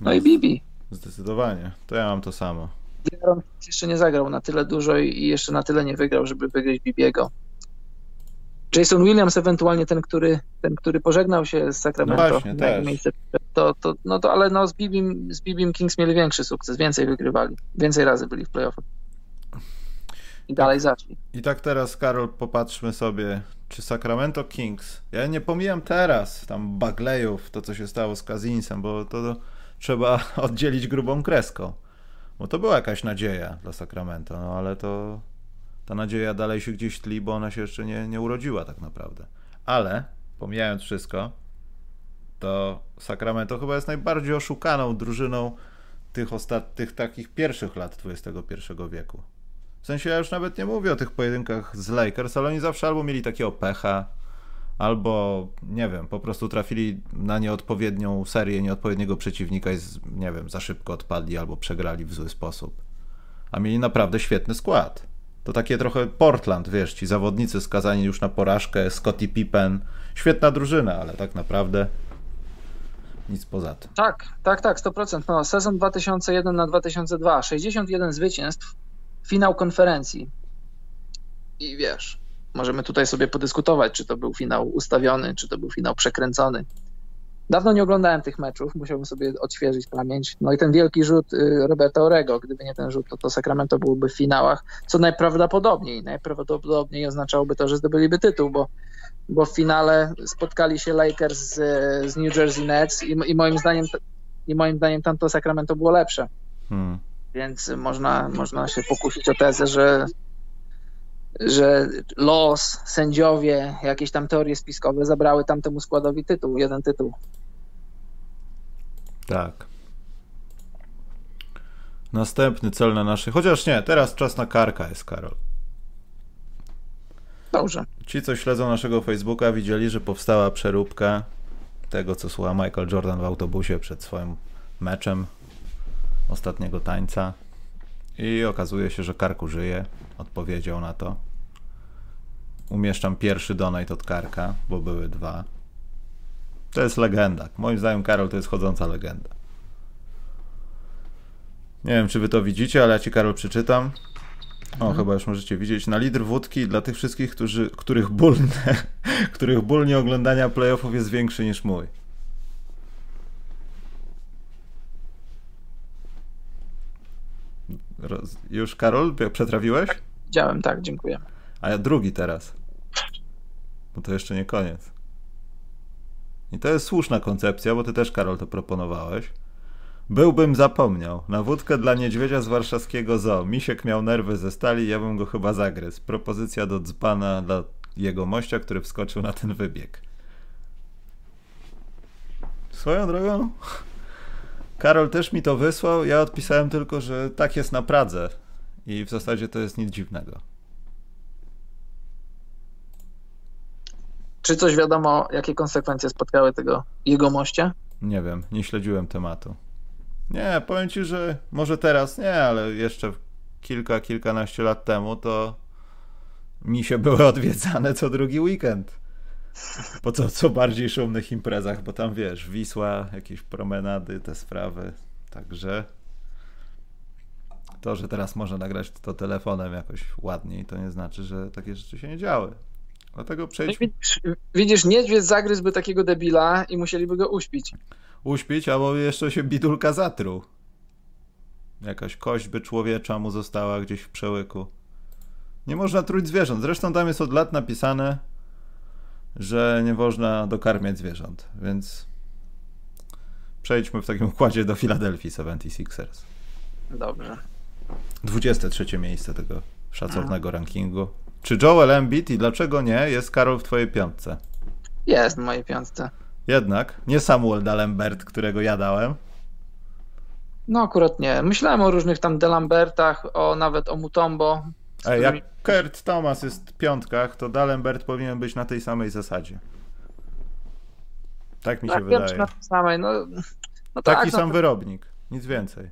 B: No, no i Bibi.
A: Zdecydowanie. To ja mam to samo.
B: Jaron jeszcze nie zagrał na tyle dużo i jeszcze na tyle nie wygrał, żeby wygrać Bibiego. Jason Williams ewentualnie ten, który, ten, który pożegnał się z Sacramento.
A: No właśnie.
B: Miejsce, to, to, no to, ale no z Bibim, z Bibim Kings mieli większy sukces, więcej wygrywali, więcej razy byli w playoffach. I dalej zaczęli.
A: I tak teraz, Karol, popatrzmy sobie, czy Sacramento Kings, ja nie pomijam teraz tam Bagleyów, to co się stało z Kazinsem, bo to trzeba (laughs) oddzielić grubą kreską. Bo to była jakaś nadzieja dla Sacramento, no ale to ta nadzieja dalej się gdzieś tli, bo ona się jeszcze nie, nie urodziła tak naprawdę. Ale, pomijając wszystko, to Sacramento chyba jest najbardziej oszukaną drużyną tych, ostat... tych takich pierwszych lat XXI wieku. W sensie ja już nawet nie mówię o tych pojedynkach z Lakers, ale oni zawsze albo mieli takiego pecha, albo nie wiem, po prostu trafili na nieodpowiednią serię nieodpowiedniego przeciwnika i nie wiem, za szybko odpadli albo przegrali w zły sposób. A mieli naprawdę świetny skład. To takie trochę Portland, wiesz, ci zawodnicy skazani już na porażkę, Scottie Pippen, świetna drużyna, ale tak naprawdę nic poza tym.
B: Tak, tak, tak, 100%. No, sezon 2001 na 2002, 61 zwycięstw, finał konferencji. I wiesz, możemy tutaj sobie podyskutować, czy to był finał ustawiony, czy to był finał przekręcony. Dawno nie oglądałem tych meczów, musiałbym sobie odświeżyć pamięć. No i ten wielki rzut y, Roberta Orego, gdyby nie ten rzut, to, to Sacramento byłoby w finałach, co najprawdopodobniej, najprawdopodobniej oznaczałoby to, że zdobyliby tytuł, bo, bo w finale spotkali się Lakers z, z New Jersey Nets i, i, moim zdaniem i moim zdaniem tamto Sacramento było lepsze. Hmm. Więc można, można się pokusić o tezę, że że los, sędziowie, jakieś tam teorie spiskowe zabrały tamtemu składowi tytuł, jeden tytuł.
A: Tak. Następny cel na naszej. Chociaż nie, teraz czas na karka jest, Karol.
B: Dobrze.
A: Ci, co śledzą naszego Facebooka, widzieli, że powstała przeróbka tego, co słucha Michael Jordan w autobusie przed swoim meczem ostatniego tańca. I okazuje się, że Karku żyje odpowiedział na to. Umieszczam pierwszy donate od Karka, bo były dwa. To jest legenda. Moim zdaniem Karol to jest chodząca legenda. Nie wiem, czy wy to widzicie, ale ja ci Karol przeczytam. O, mhm. chyba już możecie widzieć. Na lider wódki dla tych wszystkich, którzy, których, ból nie, (laughs) których ból oglądania playoffów jest większy niż mój. Roz... Już Karol, przetrawiłeś?
B: Widziałem, tak, dziękuję.
A: A ja drugi teraz. Bo to jeszcze nie koniec. I to jest słuszna koncepcja, bo ty też, Karol, to proponowałeś. Byłbym zapomniał. Na wódkę dla niedźwiedzia z warszawskiego zoo. Misiek miał nerwy ze stali, ja bym go chyba zagryzł. Propozycja do dzbana dla jego mościa, który wskoczył na ten wybieg. Swoją drogą, Karol też mi to wysłał. Ja odpisałem tylko, że tak jest na Pradze. I w zasadzie to jest nic dziwnego.
B: Czy coś wiadomo, jakie konsekwencje spotkały tego jego moście?
A: Nie wiem, nie śledziłem tematu. Nie, powiem ci, że może teraz nie, ale jeszcze kilka, kilkanaście lat temu to misie były (laughs) odwiedzane co drugi weekend. Po co, co bardziej szumnych imprezach, bo tam wiesz, Wisła, jakieś promenady, te sprawy. Także to, że teraz można nagrać to telefonem jakoś ładniej, to nie znaczy, że takie rzeczy się nie działy. Dlatego przejdźmy.
B: Widzisz, widzisz, niedźwiedź zagryzłby takiego debila i musieliby go uśpić.
A: Uśpić, albo jeszcze się bidulka zatruł. Jakaś kość by człowiecza mu została gdzieś w przełyku. Nie można truć zwierząt. Zresztą tam jest od lat napisane, że nie można dokarmiać zwierząt, więc przejdźmy w takim układzie do Philadelphia 76ers.
B: Dobrze.
A: 23 miejsce tego szacownego rankingu. Czy Joel Embiid i dlaczego nie jest Karol w twojej piątce?
B: Jest w mojej piątce.
A: Jednak, nie Samuel D'Alembert, którego ja dałem.
B: No akurat nie. Myślałem o różnych tam Delambertach, o nawet o Mutombo.
A: Ej, jak Kurt Thomas jest w piątkach, to D'Alembert powinien być na tej samej zasadzie. Tak mi się
B: tak,
A: wydaje.
B: Na tej samej, no, no
A: Taki
B: tak,
A: sam
B: no,
A: wyrobnik, nic więcej.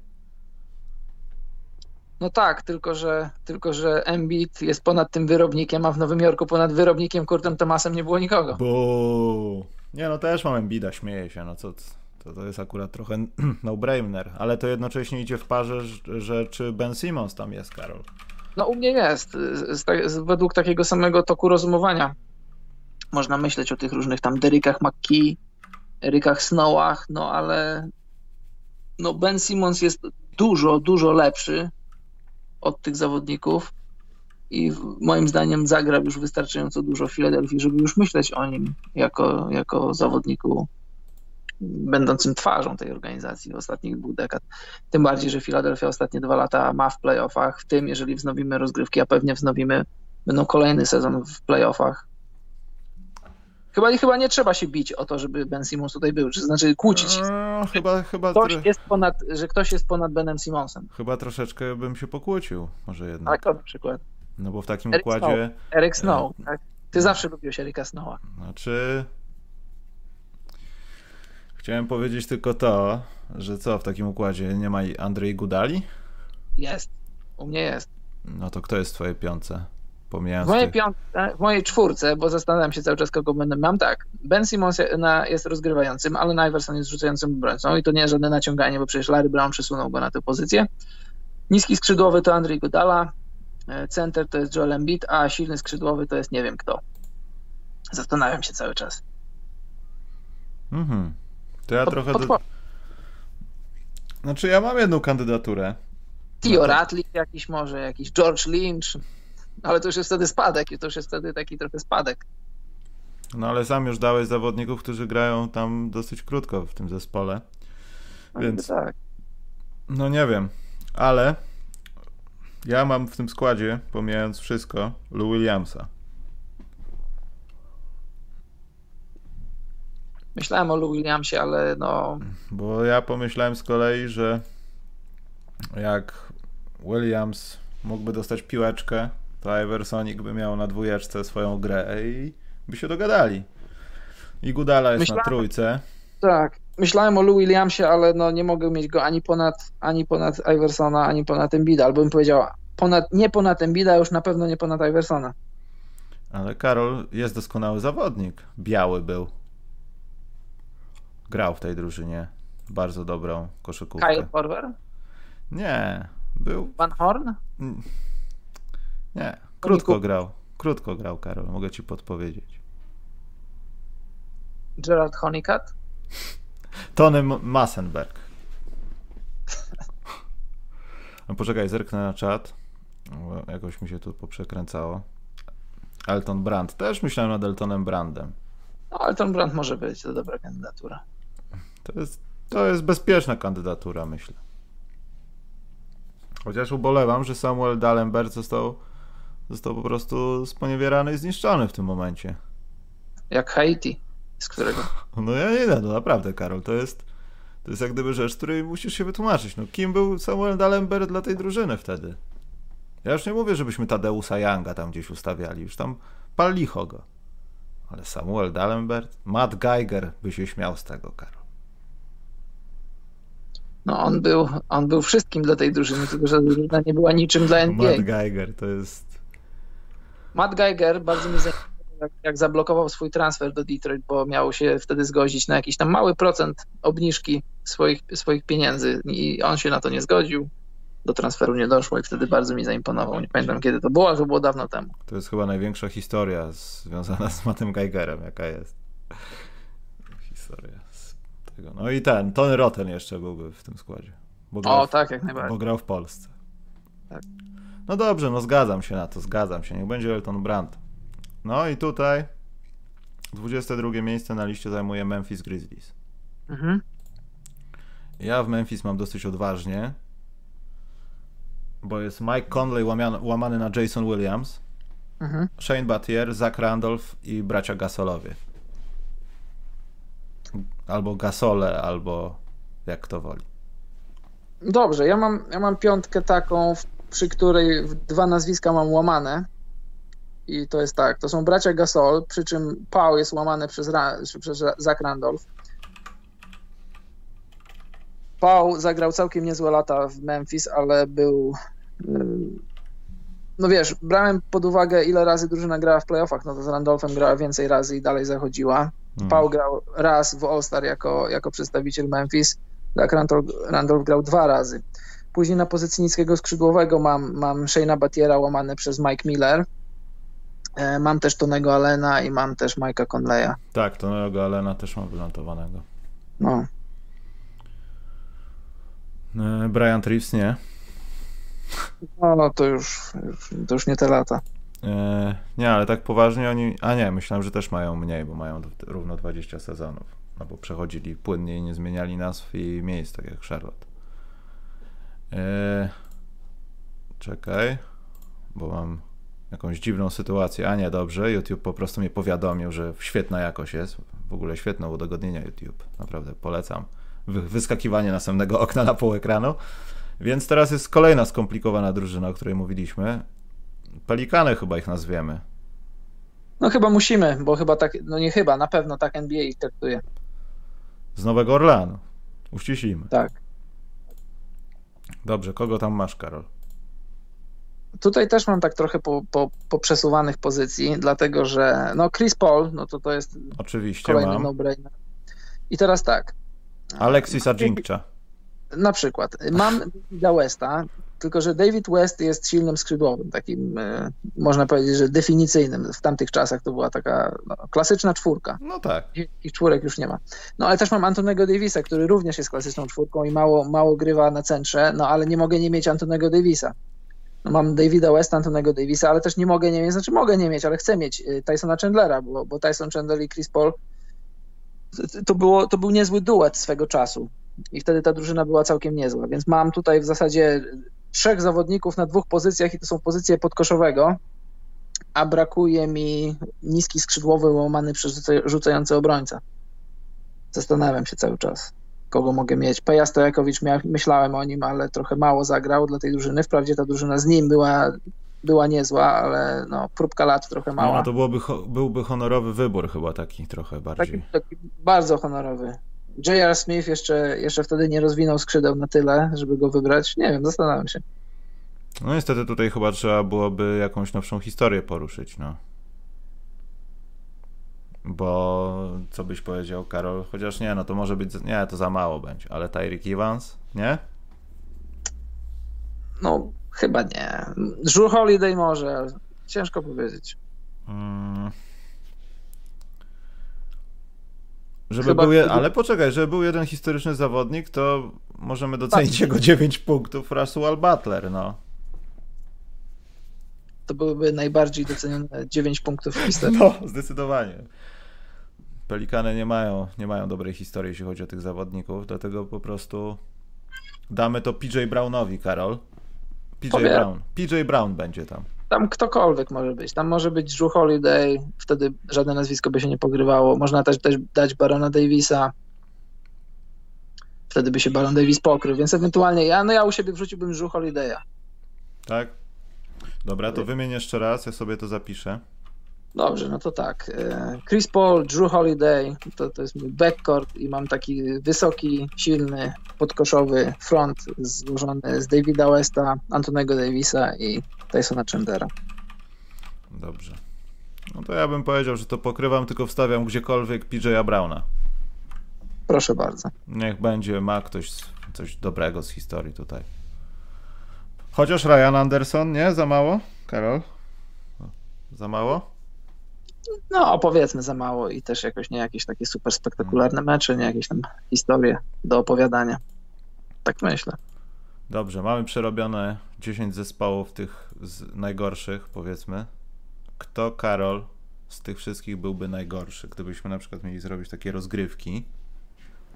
B: No tak, tylko że, tylko że Embiid jest ponad tym wyrobnikiem, a w Nowym Jorku ponad wyrobnikiem Kurtem Thomasem nie było nikogo.
A: Bo nie no też mam Embida, śmieję się, no co to, to jest akurat trochę (clears throat) no-brainer, ale to jednocześnie idzie w parze, że, czy Ben Simmons tam jest, Karol?
B: No u mnie jest, z, z, według takiego samego toku rozumowania. Można myśleć o tych różnych tam Derrickach McKee, Erykach Snowach, no ale no Ben Simmons jest dużo, dużo lepszy od tych zawodników i moim zdaniem zagrał już wystarczająco dużo w Filadelfii, żeby już myśleć o nim jako, jako zawodniku będącym twarzą tej organizacji w ostatnich dwóch dekad. Tym bardziej, że Filadelfia ostatnie dwa lata ma w playoffach, w tym jeżeli wznowimy rozgrywki, a pewnie wznowimy, będą kolejny sezon w playoffach. Chyba, chyba nie trzeba się bić o to, żeby Ben Simmons tutaj był, czy znaczy kłócić się.
A: No, chyba, chyba
B: ktoś jest ponad, że ktoś jest ponad Benem Simmonsem.
A: Chyba troszeczkę bym się pokłócił, może jednak.
B: Tak, na przykład.
A: No bo w takim
B: Eric
A: układzie...
B: Snow. Eric Snow, tak? Ty no. zawsze lubiłeś Erika Snowa.
A: Znaczy... Chciałem powiedzieć tylko to, że co w takim układzie nie ma Andrzej Gudali?
B: Jest. U mnie jest.
A: No to kto jest w twojej piące? Pomijając
B: w mojej,
A: tych...
B: piątce, w mojej czwórce, bo zastanawiam się cały czas, kogo będę. Mam tak. Ben Simmons jest rozgrywającym, ale Iverson jest rzucającym obrońcą i to nie jest żadne naciąganie, bo przecież Larry Brown przesunął go na tę pozycję. Niski skrzydłowy to Andrzej Godala, center to jest Joel Embiid, a silny skrzydłowy to jest nie wiem kto. Zastanawiam się cały czas.
A: Mhm. To ja
B: Pod-
A: trochę...
B: podpo-
A: Do... Znaczy ja mam jedną kandydaturę.
B: Tio
A: No to-
B: Ratliff jakiś może, jakiś George Lynch, ale to już jest wtedy spadek i to już jest wtedy taki trochę spadek.
A: No ale sam już dałeś zawodników, którzy grają tam dosyć krótko w tym zespole.
B: No,
A: Więc
B: tak.
A: no nie wiem, ale ja mam w tym składzie, pomijając wszystko, Lou Williamsa.
B: Myślałem o Lou Williamsie, ale no
A: Bo ja pomyślałem z kolei, że jak Williams mógłby dostać piłeczkę, to Iversonik by miał na dwójeczce swoją grę i by się dogadali. I Gudala jest na
B: Myślałem-
A: trójce.
B: tak. Myślałem o Lou Williamsie, ale no nie mogę mieć go ani ponad, ani ponad Iversona, ani ponad Embida, albo bym powiedział ponad, nie ponad Embida, już na pewno nie ponad Iversona.
A: Ale Karol jest doskonały zawodnik. Biały był. Grał w tej drużynie. Bardzo dobrą koszykówkę.
B: Kyle Korver?
A: Nie, był.
B: Van Horn?
A: Nie, krótko grał. Krótko grał Karol, mogę ci podpowiedzieć.
B: Gerald Honeycutt?
A: Tony Massenberg. No poczekaj, zerknę na czat. Jakoś mi się tu poprzekręcało. Elton Brand. Też myślałem nad Eltonem Brandem.
B: No, Elton Brand może być, to dobra kandydatura.
A: To jest, to jest bezpieczna kandydatura, myślę. Chociaż ubolewam, że Samuel Dalembert został, został po prostu sponiewierany i zniszczony w tym momencie.
B: Jak Haiti, z którego... (laughs)
A: No ja nie wiem, no naprawdę, Karol, to jest, to jest jak gdyby rzecz, której musisz się wytłumaczyć. No, kim był Samuel Dalembert dla tej drużyny wtedy? Ja już nie mówię, żebyśmy Tadeusa Younga tam gdzieś ustawiali, już tam pal licho go. Ale Samuel Dalembert, Matt Geiger by się śmiał z tego, Karol.
B: No on był, on był wszystkim dla tej drużyny, tylko że drużyna nie była niczym dla NBA.
A: Matt Geiger to jest...
B: Matt Geiger bardzo mi zainteresował, jak, jak zablokował swój transfer do Detroit, bo miał się wtedy zgodzić na jakiś tam mały procent obniżki swoich, swoich pieniędzy i on się na to nie zgodził do transferu nie doszło i wtedy bardzo mi zaimponował. Nie pamiętam kiedy to było, ale to było dawno temu.
A: To jest chyba największa historia związana z Mattem Geigerem, jaka jest. Historia z tego. No i ten, Tony Rotten jeszcze byłby w tym składzie.
B: o, tak, jak najbardziej.
A: Bo grał w Polsce.
B: Tak.
A: No dobrze, no zgadzam się na to, zgadzam się. Niech będzie Elton Brand. No i tutaj 22 miejsce na liście zajmuje Memphis Grizzlies. Mhm. Ja w Memphis mam dosyć odważnie, bo jest Mike Conley łamany na Jason Williams, mhm. Shane Battier, Zach Randolph i bracia Gasolowie. Albo Gasole, albo jak kto woli.
B: Dobrze, ja mam, ja mam piątkę taką, przy której dwa nazwiska mam łamane. I to jest tak, to są bracia Gasol, przy czym Pau jest łamany przez, przez Zach Randolph. Paul zagrał całkiem niezłe lata w Memphis, ale był. No wiesz, brałem pod uwagę, ile razy drużyna grała w playoffach. No to z Randolphem grała więcej razy i dalej zachodziła. Hmm. Paul grał raz w All-Star jako, jako przedstawiciel Memphis. Tak, Randolph, Randolph grał dwa razy. Później na pozycji niskiego skrzydłowego mam, mam Shane'a Batiera łamany przez Mike Miller. E, mam też Tonego Allena i mam też Mike'a Conleya.
A: Tak, Tonego Allena też mam wynotowanego.
B: No,
A: E, Brian Reeves nie.
B: No, to już, to już nie te lata.
A: E, nie, ale tak poważnie oni. A nie, myślałem, że też mają mniej, bo mają równo 20 sezonów. No bo przechodzili płynnie i nie zmieniali nazw i miejsc, tak jak Charlotte. E, czekaj, bo mam jakąś dziwną sytuację. A nie, dobrze. YouTube po prostu mnie powiadomił, że świetna jakość jest. W ogóle świetne udogodnienia YouTube. Naprawdę polecam wyskakiwanie następnego okna na pół ekranu. Więc teraz jest kolejna skomplikowana drużyna, o której mówiliśmy. Pelikany chyba ich nazwiemy.
B: No chyba musimy, bo chyba tak, no nie chyba, na pewno tak NBA ich traktuje.
A: Z Nowego Orleanu. Uściślimy.
B: Tak.
A: Dobrze, kogo tam masz, Karol?
B: Tutaj też mam tak trochę po, po, po przesuwanych pozycji, dlatego że no Chris Paul, no to to jest
A: Oczywiście
B: kolejny no-brainer. I teraz tak,
A: Alexisa Jinkcza.
B: Na przykład. Mam Davida Westa, tylko że David West jest silnym skrzydłowym, takim e, można powiedzieć, że definicyjnym. W tamtych czasach to była taka no, klasyczna czwórka.
A: No tak.
B: Ich czwórek już nie ma. No ale też mam Antonego Davisa, który również jest klasyczną czwórką i mało, mało grywa na centrze, no ale nie mogę nie mieć Antonego Davisa. No, mam Davida Westa, Antonego Davisa, ale też nie mogę nie mieć, znaczy mogę nie mieć, ale chcę mieć e, Tysona Chandlera, bo, bo Tyson Chandler i Chris Paul to, było, to był niezły duet swego czasu i wtedy ta drużyna była całkiem niezła, więc mam tutaj w zasadzie trzech zawodników na dwóch pozycjach i to są pozycje podkoszowego, a brakuje mi niski skrzydłowy łamany przez rzucający obrońca. Zastanawiam się cały czas, kogo mogę mieć. Peja Stojakowicz, myślałem o nim, ale trochę mało zagrał dla tej drużyny. Wprawdzie ta drużyna z nim była była niezła, ale no, próbka lat trochę mała.
A: No, to byłoby, byłby honorowy wybór chyba taki trochę bardziej.
B: Taki, taki bardzo honorowy. J.R. Smith jeszcze, jeszcze wtedy nie rozwinął skrzydeł na tyle, żeby go wybrać. Nie wiem, zastanawiam się.
A: No niestety tutaj chyba trzeba byłoby jakąś nowszą historię poruszyć, no. Bo co byś powiedział, Karol? Chociaż nie, no to może być, nie, to za mało będzie, ale Tyreek Evans, nie?
B: No, Chyba nie. Drew Holiday może, ciężko powiedzieć. Hmm.
A: Żeby Chyba... był je... Ale poczekaj, żeby był jeden historyczny zawodnik, to możemy docenić tak. jego 9 punktów Russell Butler, no.
B: To byłyby najbardziej docenione 9 punktów w historii.
A: No, zdecydowanie. Pelikany nie mają, nie mają dobrej historii, jeśli chodzi o tych zawodników, dlatego po prostu damy to PJ Brownowi, Karol. PJ Powiem. Brown. PJ Brown będzie tam.
B: Tam ktokolwiek może być. Tam może być Drew Holiday, wtedy żadne nazwisko by się nie pogrywało. Można też, też dać Barona Davisa. Wtedy by się Baron Davis pokrył, więc ewentualnie ja, no ja u siebie wrzuciłbym Drew Holiday'a.
A: Tak? Dobra, to wymień jeszcze raz, ja sobie to zapiszę.
B: Dobrze, no to tak. E, Chris Paul, Drew Holiday, to, to jest mój backcourt i mam taki wysoki, silny, podkoszowy front złożony z Davida Westa, Antonego Davisa i Tysona Chandlera.
A: Dobrze. No to ja bym powiedział, że to pokrywam, tylko wstawiam gdziekolwiek PJ'a Browna.
B: Proszę bardzo.
A: Niech będzie, ma ktoś coś dobrego z historii tutaj. Chociaż Ryan Anderson, nie? Za mało? Karol? Za mało?
B: No, opowiedzmy za mało i też jakoś nie jakieś takie super spektakularne mecze, nie jakieś tam historie do opowiadania. Tak myślę.
A: Dobrze, mamy przerobione 10 zespołów tych najgorszych, powiedzmy. Kto, Karol, z tych wszystkich byłby najgorszy? Gdybyśmy na przykład mieli zrobić takie rozgrywki,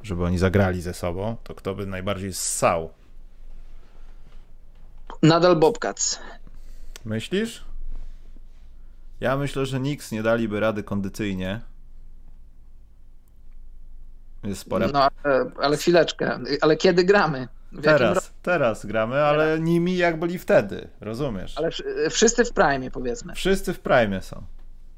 A: żeby oni zagrali ze sobą, to kto by najbardziej ssał?
B: Nadal Bobcats.
A: Myślisz? Ja myślę, że Nix nie daliby rady kondycyjnie.
B: Jest spora. No, ale, ale chwileczkę. Ale kiedy gramy?
A: teraz, teraz gramy, ale teraz. nimi jak byli wtedy, rozumiesz?
B: Ale wszyscy w prime, powiedzmy.
A: Wszyscy w prime są.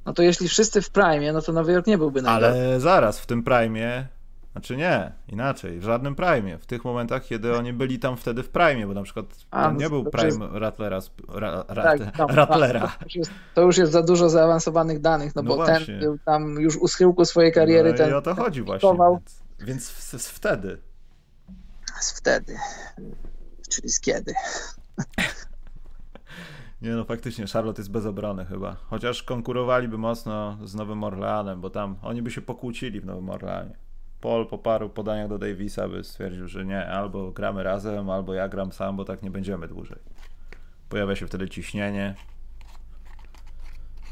B: No to jeśli wszyscy w prime, no to Nowy Jork nie byłby
A: najlepszy. Ale zaraz, w tym prime znaczy nie, inaczej, w żadnym prime. W tych momentach, kiedy oni byli tam wtedy w prime, bo na przykład A, nie był prime jest... Rattlera, ra, ra, tak, no, Rattlera.
B: To już, jest, to już, jest, za dużo zaawansowanych danych, no, no bo właśnie. ten był tam już u schyłku swojej kariery.
A: No
B: ten,
A: i o to chodzi właśnie. Więc, więc z, z wtedy.
B: Z wtedy. Czyli z kiedy. (laughs)
A: Nie no, faktycznie Charlotte jest bez obrony chyba. Chociaż konkurowaliby mocno z Nowym Orleanem, bo tam oni by się pokłócili w Nowym Orleanie. Paul po paru podaniach do Davisa by stwierdził, że nie, albo gramy razem, albo ja gram sam, bo tak nie będziemy dłużej. Pojawia się wtedy ciśnienie.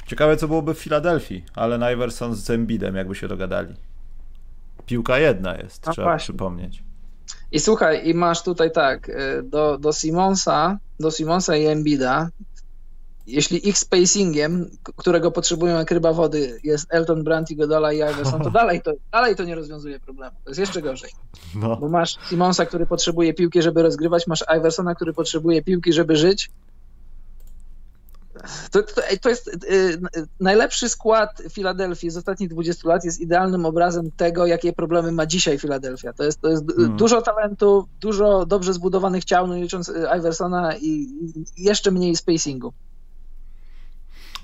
A: Ciekawe, co byłoby w Filadelfii, ale Iverson z Zembidem, jakby się dogadali. Piłka jedna jest, A trzeba właśnie. przypomnieć.
B: I słuchaj, i masz tutaj tak, y, do, do Simonsa, do Simonsa i Embida jeśli ich spacingiem, którego potrzebują jak ryba wody, jest Elton Brandt, Godola i Iverson, to (laughs) dalej to, dalej to nie rozwiązuje problemu. To jest jeszcze gorzej. No. Bo masz Simonsa, który potrzebuje piłki, żeby rozgrywać, masz Iversona, który potrzebuje piłki, żeby żyć. To, to, to jest yy, najlepszy skład Filadelfii z ostatnich 20 lat jest idealnym obrazem tego, jakie problemy ma dzisiaj Filadelfia. To jest, to jest hmm. dużo talentu, dużo dobrze zbudowanych ciał, no licząc Iversona i, i jeszcze mniej spacingu.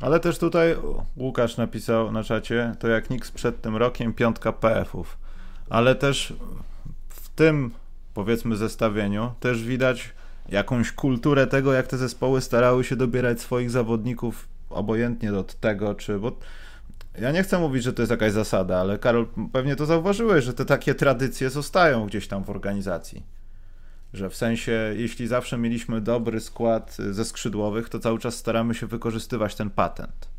A: Ale też tutaj Łukasz napisał na czacie, to jak nikt przed tym rokiem piątka PF-ów. Ale też w tym, powiedzmy, zestawieniu też widać jakąś kulturę tego, jak te zespoły starały się dobierać swoich zawodników obojętnie od tego, czy... Bo ja nie chcę mówić, że to jest jakaś zasada, ale Karol, pewnie to zauważyłeś, że te takie tradycje zostają gdzieś tam w organizacji. Że w sensie, jeśli zawsze mieliśmy dobry skład ze skrzydłowych, to cały czas staramy się wykorzystywać ten patent.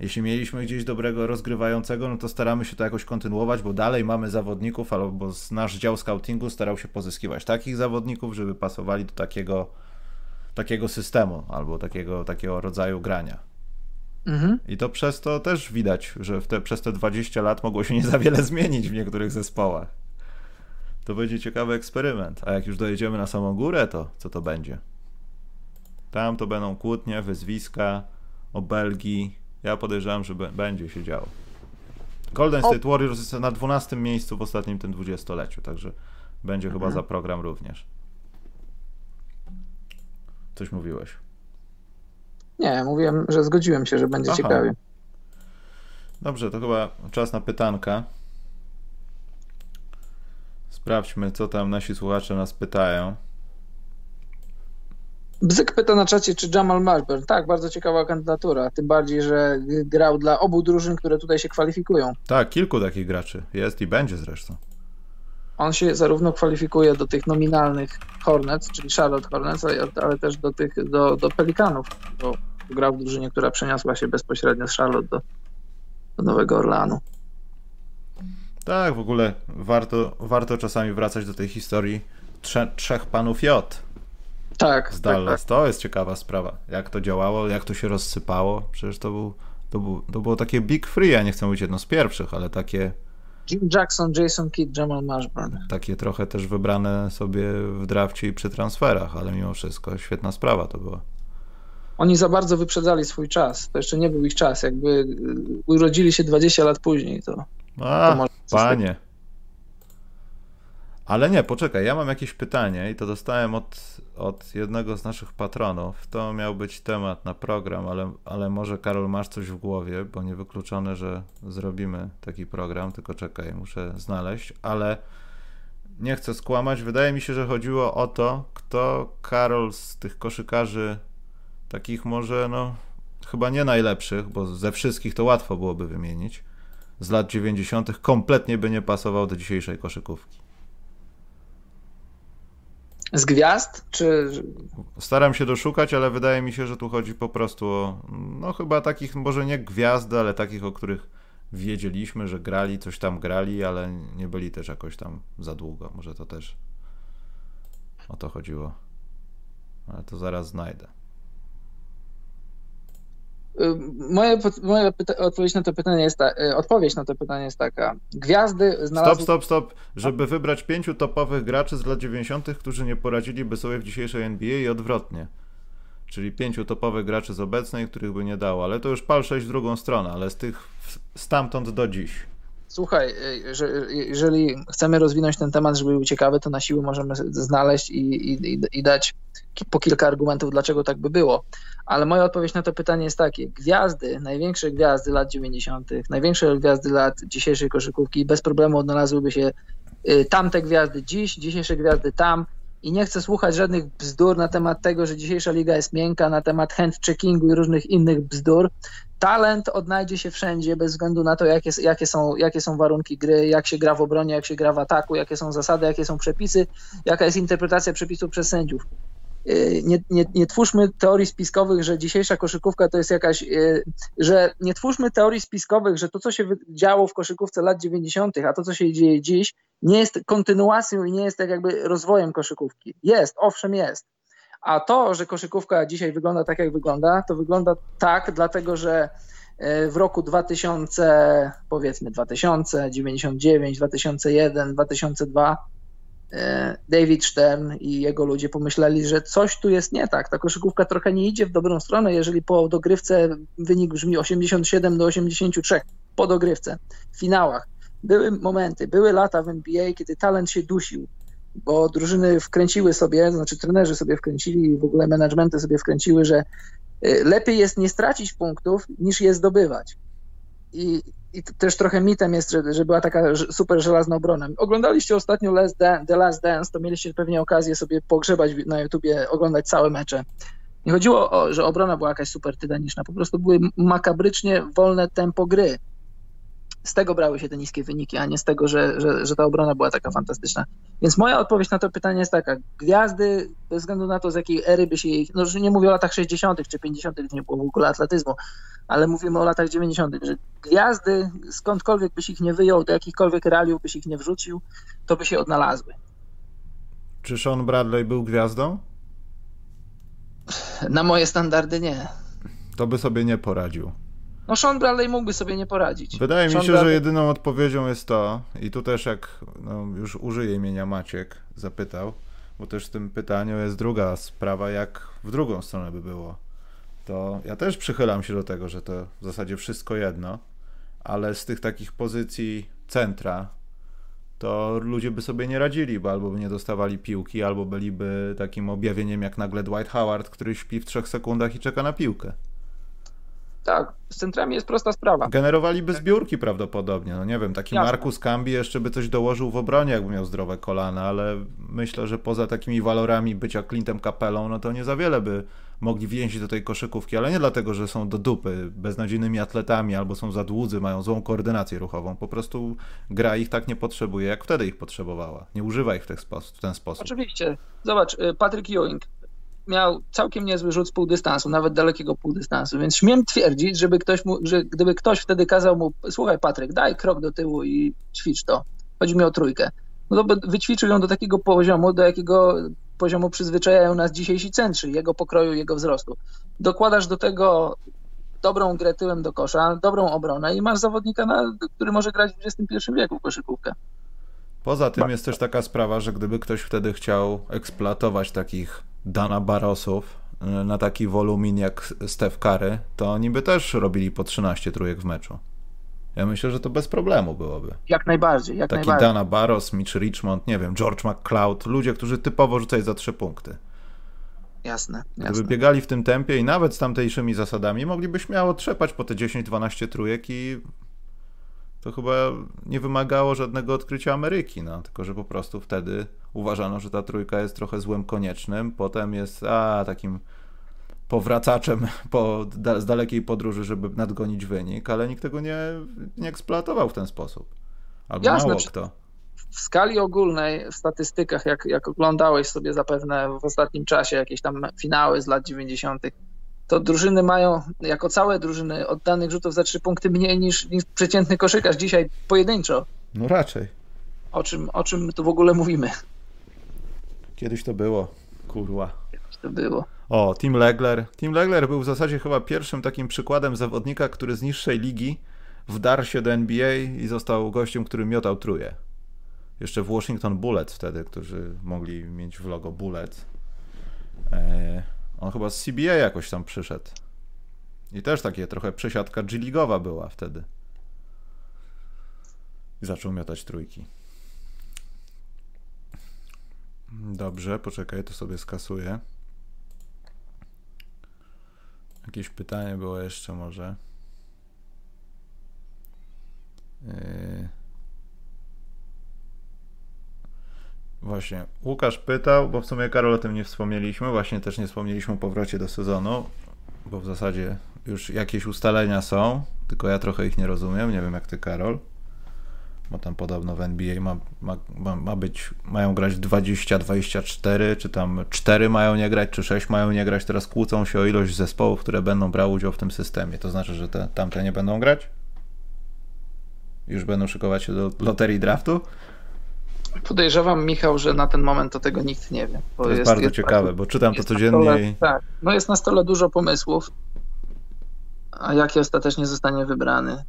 A: Jeśli mieliśmy gdzieś dobrego rozgrywającego, no to staramy się to jakoś kontynuować, bo dalej mamy zawodników, albo nasz dział scoutingu starał się pozyskiwać takich zawodników, żeby pasowali do takiego, takiego systemu albo takiego, takiego rodzaju grania. Mhm. I to przez to też widać, że te, przez te 20 lat mogło się nie za wiele (laughs) zmienić w niektórych zespołach. To będzie ciekawy eksperyment. A jak już dojedziemy na samą górę, to co to będzie? Tam to będą kłótnie, wyzwiska, obelgi. Ja podejrzewam, że będzie się działo. Golden State Warriors jest na 12 miejscu w ostatnim tym dwudziestoleciu, także będzie mhm. chyba za program również. Coś mówiłeś?
B: Nie, mówiłem, że zgodziłem się, że będzie Aha. ciekawie.
A: Dobrze, to chyba czas na pytanka. Sprawdźmy, co tam nasi słuchacze nas pytają.
B: Bzyk pyta na czacie, czy Jamal Mashburn. Tak, bardzo ciekawa kandydatura. Tym bardziej, że grał dla obu drużyn, które tutaj się kwalifikują.
A: Tak, kilku takich graczy jest i będzie zresztą.
B: On się zarówno kwalifikuje do tych nominalnych Hornets, czyli Charlotte Hornets, ale też do tych, do, do Pelikanów, bo grał w drużynie, która przeniosła się bezpośrednio z Charlotte do, do Nowego Orleanu.
A: Tak, w ogóle warto, warto czasami wracać do tej historii trze, trzech panów J.
B: Tak.
A: Z Dallas. Tak, tak. To jest ciekawa sprawa. Jak to działało, jak to się rozsypało. Przecież to, był, to, był, to było takie big free, ja nie chcę mówić jedno z pierwszych, ale takie...
B: Jim Jackson, Jason Kidd, Jamal Mashburn.
A: Takie trochę też wybrane sobie w drafcie i przy transferach, ale mimo wszystko świetna sprawa to była.
B: Oni za bardzo wyprzedzali swój czas. To jeszcze nie był ich czas. Jakby y, urodzili się 20 lat później, to.
A: A, panie. Ale nie, poczekaj, ja mam jakieś pytanie i to dostałem od, od jednego z naszych patronów. To miał być temat na program, ale, ale może Karol masz coś w głowie, bo niewykluczone, że zrobimy taki program, tylko czekaj, muszę znaleźć, ale nie chcę skłamać. Wydaje mi się, że chodziło o to, kto Karol z tych koszykarzy takich może, no, chyba nie najlepszych, bo ze wszystkich to łatwo byłoby wymienić, z lat 90. kompletnie by nie pasował do dzisiejszej koszykówki.
B: Z gwiazd, czy...
A: Staram się doszukać, ale wydaje mi się, że tu chodzi po prostu o, no chyba takich, może nie gwiazdy, ale takich, o których wiedzieliśmy, że grali, coś tam grali, ale nie byli też jakoś tam za długo. Może to też o to chodziło. Ale to zaraz znajdę.
B: Moja, moja odpowiedź na to pytanie jest ta, y, odpowiedź na to pytanie jest taka. Gwiazdy znalazły...
A: Stop, stop, stop. Żeby wybrać pięciu topowych graczy z lat 90., którzy nie poradziliby sobie w dzisiejszej NBA i odwrotnie. Czyli pięciu topowych graczy z obecnej, których by nie dało. Ale to już pal sześć w drugą stronę, ale z tych stamtąd do dziś.
B: Słuchaj, y, że, jeżeli chcemy rozwinąć ten temat, żeby był ciekawy, to na siłę możemy znaleźć i, i, i dać po kilka argumentów, dlaczego tak by było. Ale moja odpowiedź na to pytanie jest takie. Gwiazdy, największe gwiazdy lat 90., największe gwiazdy lat dzisiejszej koszykówki bez problemu odnalazłyby się y, tamte gwiazdy dziś, dzisiejsze gwiazdy tam i nie chcę słuchać żadnych bzdur na temat tego, że dzisiejsza liga jest miękka, na temat handcheckingu i różnych innych bzdur. Talent odnajdzie się wszędzie, bez względu na to, jakie, jakie, są, jakie są warunki gry, jak się gra w obronie, jak się gra w ataku, jakie są zasady, jakie są przepisy, jaka jest interpretacja przepisów przez sędziów. Y, nie, nie, nie twórzmy teorii spiskowych, że dzisiejsza koszykówka to jest jakaś, y, że nie twórzmy teorii spiskowych, że to, co się działo w koszykówce lat 90., a to, co się dzieje dziś, nie jest kontynuacją i nie jest tak jakby rozwojem koszykówki. Jest, owszem jest. A to, że koszykówka dzisiaj wygląda tak, jak wygląda, to wygląda tak, dlatego że y, w roku 2000, powiedzmy 2000, 99, 2001, 2002 E, David Stern i jego ludzie pomyśleli, że coś tu jest nie tak. Ta koszykówka trochę nie idzie w dobrą stronę, jeżeli po dogrywce wynik brzmi 87 do 83 po dogrywce, w finałach. Były momenty, były lata w NBA, kiedy talent się dusił, bo drużyny wkręciły sobie, znaczy trenerzy sobie wkręcili, w ogóle managementy sobie wkręciły, że e, lepiej jest nie stracić punktów, niż je zdobywać. I, i też trochę mitem jest, że, że była taka super żelazna obrona. Oglądaliście ostatnio Last The Last Dance, to mieliście pewnie okazję sobie pogrzebać na YouTubie, oglądać całe mecze. Nie chodziło o, że obrona była jakaś super tytaniczna, po prostu były makabrycznie wolne tempo gry z tego brały się te niskie wyniki, a nie z tego, że, że, że ta obrona była taka fantastyczna. Więc moja odpowiedź na to pytanie jest taka. Gwiazdy, bez względu na to, z jakiej ery by się ich, no nie mówię o latach 60. czy 50., gdzie nie było w ogóle atletyzmu, ale mówimy o latach 90., że gwiazdy, skądkolwiek byś ich nie wyjął, do jakichkolwiek realiów byś ich nie wrzucił, to by się odnalazły.
A: Czy Sean Bradley był gwiazdą?
B: Na moje standardy nie.
A: To by sobie nie poradził.
B: No Sean Bradley mógłby sobie nie poradzić.
A: Wydaje Sean mi się, Bradley... że jedyną odpowiedzią jest to, i tu też jak no, już użyję imienia Maciek, zapytał, bo też w tym pytaniu jest druga sprawa, jak w drugą stronę by było. To ja też przychylam się do tego, że to w zasadzie wszystko jedno, ale z tych takich pozycji centra to ludzie by sobie nie radzili, bo albo by nie dostawali piłki, albo byliby takim objawieniem jak nagle Dwight Howard, który śpi w trzech sekundach i czeka na piłkę.
B: Tak, z centrami jest prosta sprawa.
A: Generowaliby zbiórki prawdopodobnie. No nie wiem, taki Jasne. Markus Cambi jeszcze by coś dołożył w obronie, jakby miał zdrowe kolana, ale myślę, że poza takimi walorami bycia Clintem Kapelą, no to nie za wiele by mogli więzić do tej koszykówki, ale nie dlatego, że są do dupy, beznadziejnymi atletami albo są za dłudzy, mają złą koordynację ruchową. Po prostu gra ich tak nie potrzebuje, jak wtedy ich potrzebowała. Nie używa ich w ten sposób. W ten sposób.
B: Oczywiście. Zobacz, y, Patrick Ewing miał całkiem niezły rzut z półdystansu, nawet dalekiego półdystansu, więc śmiem twierdzić, żeby ktoś mu, że gdyby ktoś wtedy kazał mu, słuchaj Patryk, daj krok do tyłu i ćwicz to, chodzi mi o trójkę, no to wyćwiczył ją do takiego poziomu, do jakiego poziomu przyzwyczajają nas dzisiejsi centrzy, jego pokroju, jego wzrostu. Dokładasz do tego dobrą grę tyłem do kosza, dobrą obronę i masz zawodnika, na, który może grać w XXI wieku w koszykówkę.
A: Poza tym jest też taka sprawa, że gdyby ktoś wtedy chciał eksploatować takich Dana Barosów y, na taki wolumin jak Steph Curry, to oni by też robili po 13 trójek w meczu. Ja myślę, że to bez problemu byłoby.
B: Jak najbardziej, jak
A: Taki
B: najbardziej.
A: Dana Barros, Mitch Richmond, nie wiem, George McCloud, ludzie, którzy typowo rzucają za trzy punkty.
B: Jasne,
A: Gdyby jasne. biegali w tym tempie i nawet z tamtejszymi zasadami, mogliby śmiało trzepać po te 10-12 trójek i to chyba nie wymagało żadnego odkrycia Ameryki, no, tylko że po prostu wtedy uważano, że ta trójka jest trochę złem koniecznym, potem jest a, takim powracaczem po, da, z dalekiej podróży, żeby nadgonić wynik, ale nikt tego nie, nie eksploatował w ten sposób. Albo Jasne, mało kto.
B: W skali ogólnej, w statystykach, jak, jak oglądałeś sobie zapewne w ostatnim czasie jakieś tam finały z lat 90., to drużyny mają, jako całe drużyny, oddanych rzutów za trzy punkty mniej niż, niż przeciętny koszykarz dzisiaj pojedynczo.
A: No raczej.
B: O czym, o czym tu w ogóle mówimy?
A: Kiedyś to było, kurwa.
B: Kiedyś to było.
A: O, Tim Legler. Tim Legler był w zasadzie chyba pierwszym takim przykładem zawodnika, który z niższej ligi wdarł się do NBA i został gościem, który miotał truje. Jeszcze w Washington Bullets wtedy, którzy mogli mieć w logo Bullets. Eee, on chyba z CBA jakoś tam przyszedł. I też takie trochę przesiadka G-ligowa była wtedy. I zaczął miotać trójki. Dobrze, poczekaj, to sobie skasuję. Jakieś pytanie było jeszcze może. Yy... Właśnie, Łukasz pytał, bo w sumie Karol o tym nie wspomnieliśmy, właśnie też nie wspomnieliśmy o powrocie do sezonu, bo w zasadzie już jakieś ustalenia są, tylko ja trochę ich nie rozumiem, nie wiem jak ty Karol bo tam podobno w NBA ma, ma, ma być, mają grać 20-24, czy tam 4 mają nie grać, czy 6 mają nie grać. Teraz kłócą się o ilość zespołów, które będą brały udział w tym systemie. To znaczy, że te, tamte nie będą grać? Już będą szykować się do loterii draftu?
B: Podejrzewam, Michał, że na ten moment to tego nikt nie wie.
A: To jest, jest bardzo jest ciekawe, bo czytam to codziennie. Stole,
B: tak, no jest na stole dużo pomysłów, a jaki ostatecznie zostanie wybrany,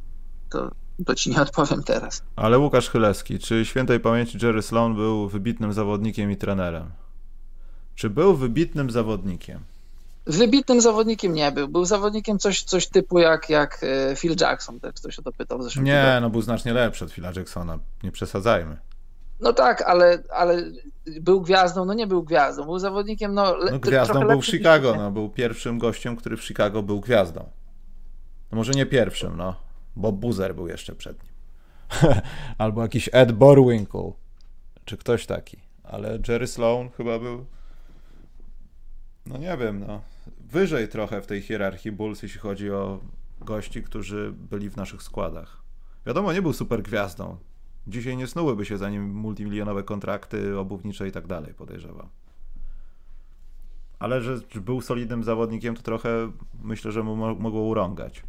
B: to to ci nie odpowiem teraz.
A: Ale Łukasz Chylewski, czy świętej pamięci Jerry Sloan był wybitnym zawodnikiem i trenerem? Czy był wybitnym zawodnikiem?
B: Wybitnym zawodnikiem nie był. Był zawodnikiem coś, coś typu jak, jak e, Phil Jackson, też ktoś o to pytał w zeszłym
A: Nie, no był znacznie lepszy od Phila Jacksona, nie przesadzajmy.
B: No tak, ale, ale był gwiazdą, no nie był gwiazdą, był zawodnikiem, no...
A: no gwiazdą był w Chicago, no był pierwszym gościem, który w Chicago był gwiazdą. No może nie pierwszym, no. Bob Buzer był jeszcze przed nim. (laughs) Albo jakiś Ed Borwinkle, czy ktoś taki. Ale Jerry Sloan chyba był, no nie wiem, no, wyżej trochę w tej hierarchii Bulls, jeśli chodzi o gości, którzy byli w naszych składach. Wiadomo, nie był super gwiazdą. Dzisiaj nie snułyby się za nim multimilionowe kontrakty obuwnicze i tak dalej, podejrzewam. Ale że był solidnym zawodnikiem, to trochę myślę, że mu mogło urągać.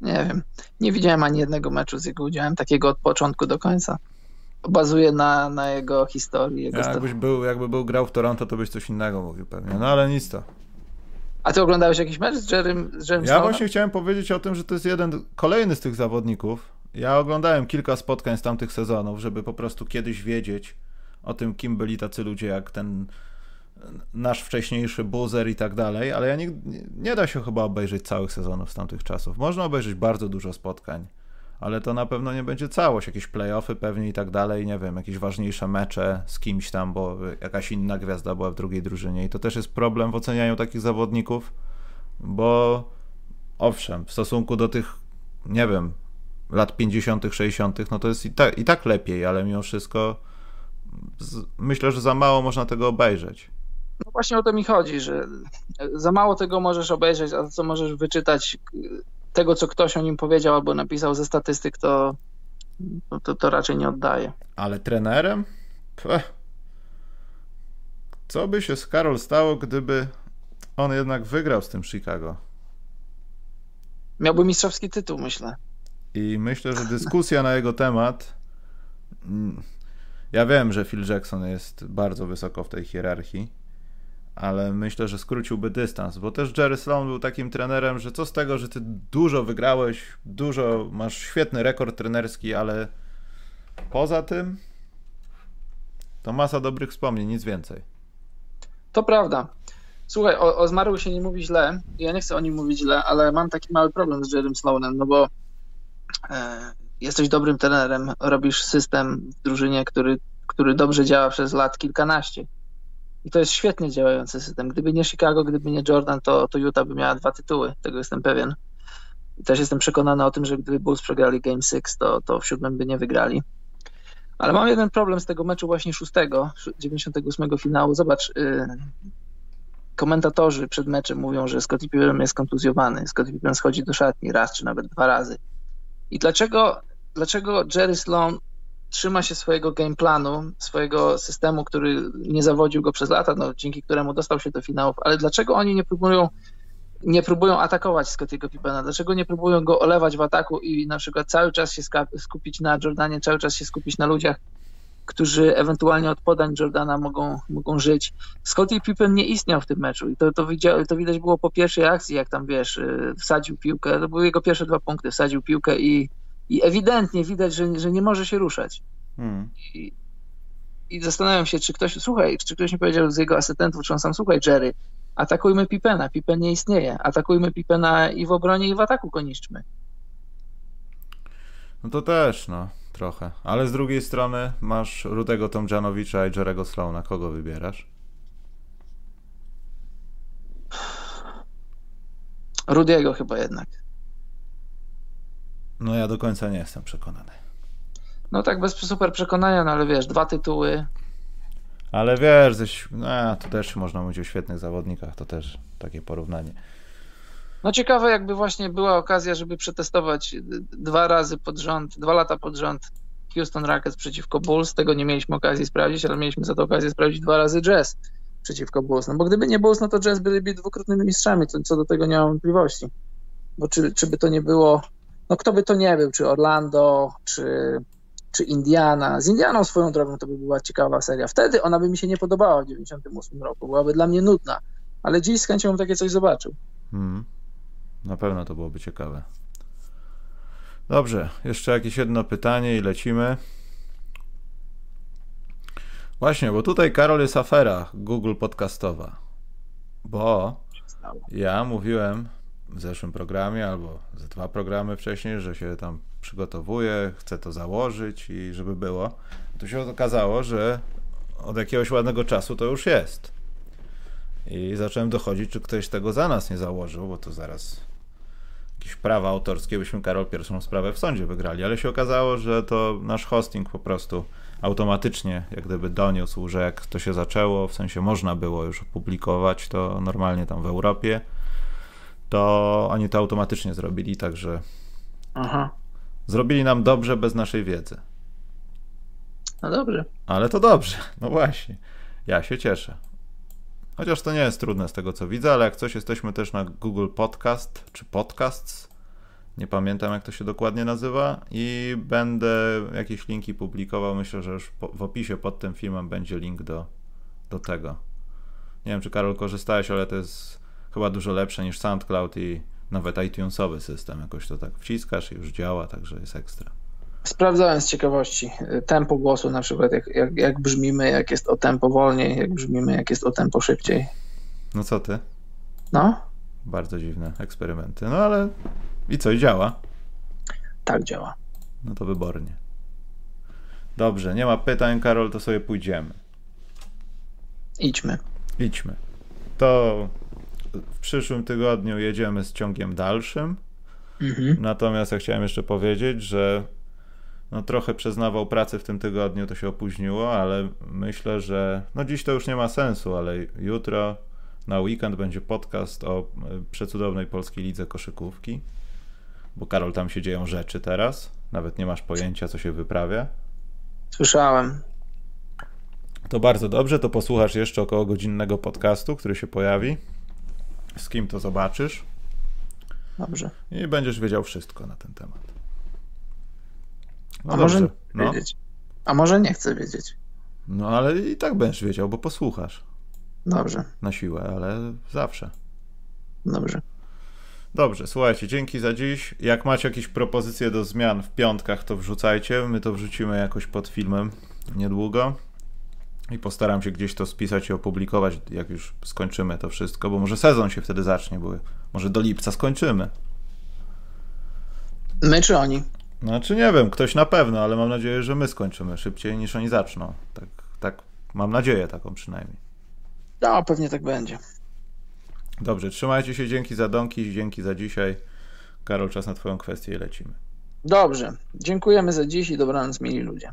B: Nie wiem. Nie widziałem ani jednego meczu z jego udziałem, takiego od początku do końca. Bazuje na, na jego historii. Jego
A: ja, jakbyś był, jakby był grał w Toronto, to byś coś innego mówił pewnie. No ale nic to.
B: A ty oglądałeś jakiś mecz z Jerrym, z Jerrym
A: Ja właśnie chciałem powiedzieć o tym, że to jest jeden, kolejny z tych zawodników. Ja oglądałem kilka spotkań z tamtych sezonów, żeby po prostu kiedyś wiedzieć o tym, kim byli tacy ludzie jak ten nasz wcześniejszy buzzer i tak dalej, ale ja nie, nie da się chyba obejrzeć całych sezonów z tamtych czasów. Można obejrzeć bardzo dużo spotkań, ale to na pewno nie będzie całość, jakieś playoffy pewnie i tak dalej, nie wiem, jakieś ważniejsze mecze z kimś tam, bo jakaś inna gwiazda była w drugiej drużynie i to też jest problem w ocenianiu takich zawodników, bo owszem, w stosunku do tych, nie wiem, lat 50., 60., no to jest i tak, i tak lepiej, ale mimo wszystko z, myślę, że za mało można tego obejrzeć.
B: No właśnie o to mi chodzi, że za mało tego możesz obejrzeć, a co możesz wyczytać tego, co ktoś o nim powiedział albo napisał ze statystyk, to, to, to raczej nie oddaje.
A: Ale trenerem? Pech. Co by się z Karol stało, gdyby on jednak wygrał z tym Chicago?
B: Miałby mistrzowski tytuł, myślę.
A: I myślę, że dyskusja na jego temat. Mm, ja wiem, że Phil Jackson jest bardzo wysoko w tej hierarchii, ale myślę, że skróciłby dystans, bo też Jerry Sloan był takim trenerem, że co z tego, że ty dużo wygrałeś, dużo masz świetny rekord trenerski, ale poza tym to masa dobrych wspomnień, nic więcej.
B: To prawda. Słuchaj, o, o się nie mówi źle. Ja nie chcę o nim mówić źle, ale mam taki mały problem z Jerrym Sloanem, no bo jesteś dobrym trenerem, robisz system w drużynie, który, który dobrze działa przez lat kilkanaście. I to jest świetnie działający system. Gdyby nie Chicago, gdyby nie Jordan, to, to Utah by miała dwa tytuły, tego jestem pewien. I też jestem przekonany o tym, że gdyby Bulls przegrali Game 6, to, to w siódmym by nie wygrali. Ale mam jeden problem z tego meczu właśnie szóstego, 98 finału. Zobacz, yy, komentatorzy przed meczem mówią, że Scottie Pippen jest kontuzjowany. Scottie Pippen schodzi do szatni raz czy nawet dwa razy. I dlaczego, dlaczego Jerry Sloan trzyma się swojego game planu, swojego systemu, który nie zawodził go przez lata, no, dzięki któremu dostał się do finałów, ale dlaczego oni nie próbują nie próbują atakować Scottiego Pippena, dlaczego nie próbują go olewać w ataku i na przykład cały czas się skupić na Jordanie, cały czas się skupić na ludziach, którzy ewentualnie od podań Jordana mogą, mogą żyć. Scottie Pippen nie istniał w tym meczu i to, to, widzia, to widać było po pierwszej akcji, jak tam wiesz, y, wsadził piłkę, to były jego pierwsze dwa punkty, wsadził piłkę i, i ewidentnie widać, że, że nie może się ruszać. Hmm. I, I zastanawiam się, czy ktoś, słuchaj, czy ktoś mi powiedział z jego asystentów, czy on sam, słuchaj Jerry, atakujmy Pipena, Pipen nie istnieje, atakujmy Pipena i w obronie i w ataku go niszczmy.
A: No to też, no, trochę. Ale z drugiej strony masz Rudego Tomjanowicza i Jerego Slowna. Kogo wybierasz?
B: Rudiego chyba jednak.
A: No ja do końca nie jestem przekonany.
B: No tak bez super przekonania, no ale wiesz, dwa tytuły.
A: Ale wiesz, no, to też można mówić o świetnych zawodnikach, to też takie porównanie.
B: No ciekawe, jakby właśnie była okazja, żeby przetestować dwa razy pod rząd, dwa lata pod rząd Houston Rockets przeciwko Bulls. Tego nie mieliśmy okazji sprawdzić, ale mieliśmy za to okazję sprawdzić dwa razy Jazz przeciwko Bulls. No bo gdyby nie Bulls, no to Jazz byliby dwukrotnymi mistrzami, co, do tego nie mam wątpliwości. Bo czy, czy by to nie było, no kto by to nie był, czy Orlando, czy, czy Indiana. Z Indianą swoją drogą to by była ciekawa seria. Wtedy ona by mi się nie podobała w 98 roku, byłaby dla mnie nudna, ale dziś z chęcią bym takie coś zobaczył. Hmm.
A: Na pewno to byłoby ciekawe. Dobrze, jeszcze jakieś jedno pytanie i lecimy. Właśnie, bo tutaj Karol jest afera Google podcastowa. Bo ja mówiłem w zeszłym programie albo ze dwa programy wcześniej, że się tam przygotowuję, chcę to założyć i żeby było. Tu się okazało, że od jakiegoś ładnego czasu to już jest. I zacząłem dochodzić, czy ktoś tego za nas nie założył, bo to zaraz jakieś prawa autorskie, byśmy Karol pierwszą sprawę w sądzie wygrali, ale się okazało, że to nasz hosting po prostu automatycznie jak gdyby doniósł, że jak to się zaczęło, w sensie można było już opublikować to normalnie tam w Europie, to oni to automatycznie zrobili, także Aha. zrobili nam dobrze bez naszej wiedzy.
B: No dobrze.
A: Ale to dobrze, no właśnie. Ja się cieszę. Chociaż to nie jest trudne z tego co widzę, ale jak coś jesteśmy też na Google Podcast czy Podcasts. Nie pamiętam jak to się dokładnie nazywa i będę jakieś linki publikował. Myślę, że już w opisie pod tym filmem będzie link do, do tego. Nie wiem, czy Karol korzystałeś, ale to jest chyba dużo lepsze niż SoundCloud i nawet iTunesowy system. Jakoś to tak wciskasz i już działa, także jest ekstra.
B: Sprawdzałem z ciekawości y, tempo głosu, na przykład jak, jak, jak brzmimy, jak jest o tempo wolniej, jak brzmimy, jak jest o tempo szybciej.
A: No co ty?
B: No.
A: Bardzo dziwne eksperymenty. No ale i co, i działa?
B: Tak działa.
A: No to wybornie. Dobrze, nie ma pytań, Karol, to sobie pójdziemy.
B: Idźmy.
A: Idźmy. To w przyszłym tygodniu jedziemy z ciągiem dalszym. Mhm. Natomiast ja chciałem jeszcze powiedzieć, że no trochę przez nawał pracy w tym tygodniu to się opóźniło, ale myślę, że no dziś to już nie ma sensu, ale jutro na weekend będzie podcast o e, przecudownej polskiej lidze koszykówki, bo Karol, tam się dzieją rzeczy teraz, nawet nie masz pojęcia, co się wyprawia.
B: Słyszałem.
A: To bardzo dobrze, to posłuchasz jeszcze około godzinnego podcastu, który się pojawi. Z kim to zobaczysz.
B: Dobrze.
A: I będziesz wiedział wszystko na ten temat.
B: No A dobrze. może no. wiedzieć. A może nie chcę wiedzieć.
A: No ale i tak będziesz wiedział, bo posłuchasz.
B: Dobrze.
A: Na siłę, ale zawsze.
B: Dobrze.
A: Dobrze, słuchajcie, dzięki za dziś. Jak macie jakieś propozycje do zmian w piątkach, to wrzucajcie. My to wrzucimy jakoś pod filmem niedługo. I postaram się gdzieś to spisać i opublikować, jak już skończymy to wszystko, bo może sezon się wtedy zacznie, bo może do lipca skończymy.
B: My czy oni?
A: Znaczy nie wiem, ktoś na pewno, ale mam nadzieję, że my skończymy szybciej niż oni zaczną. Tak, tak mam nadzieję taką przynajmniej.
B: No, pewnie tak będzie.
A: Dobrze, trzymajcie się, dzięki za donki, dzięki za dzisiaj. Karol, czas na twoją kwestię i lecimy.
B: Dobrze, dziękujemy za dziś i dobranoc, mili ludzie.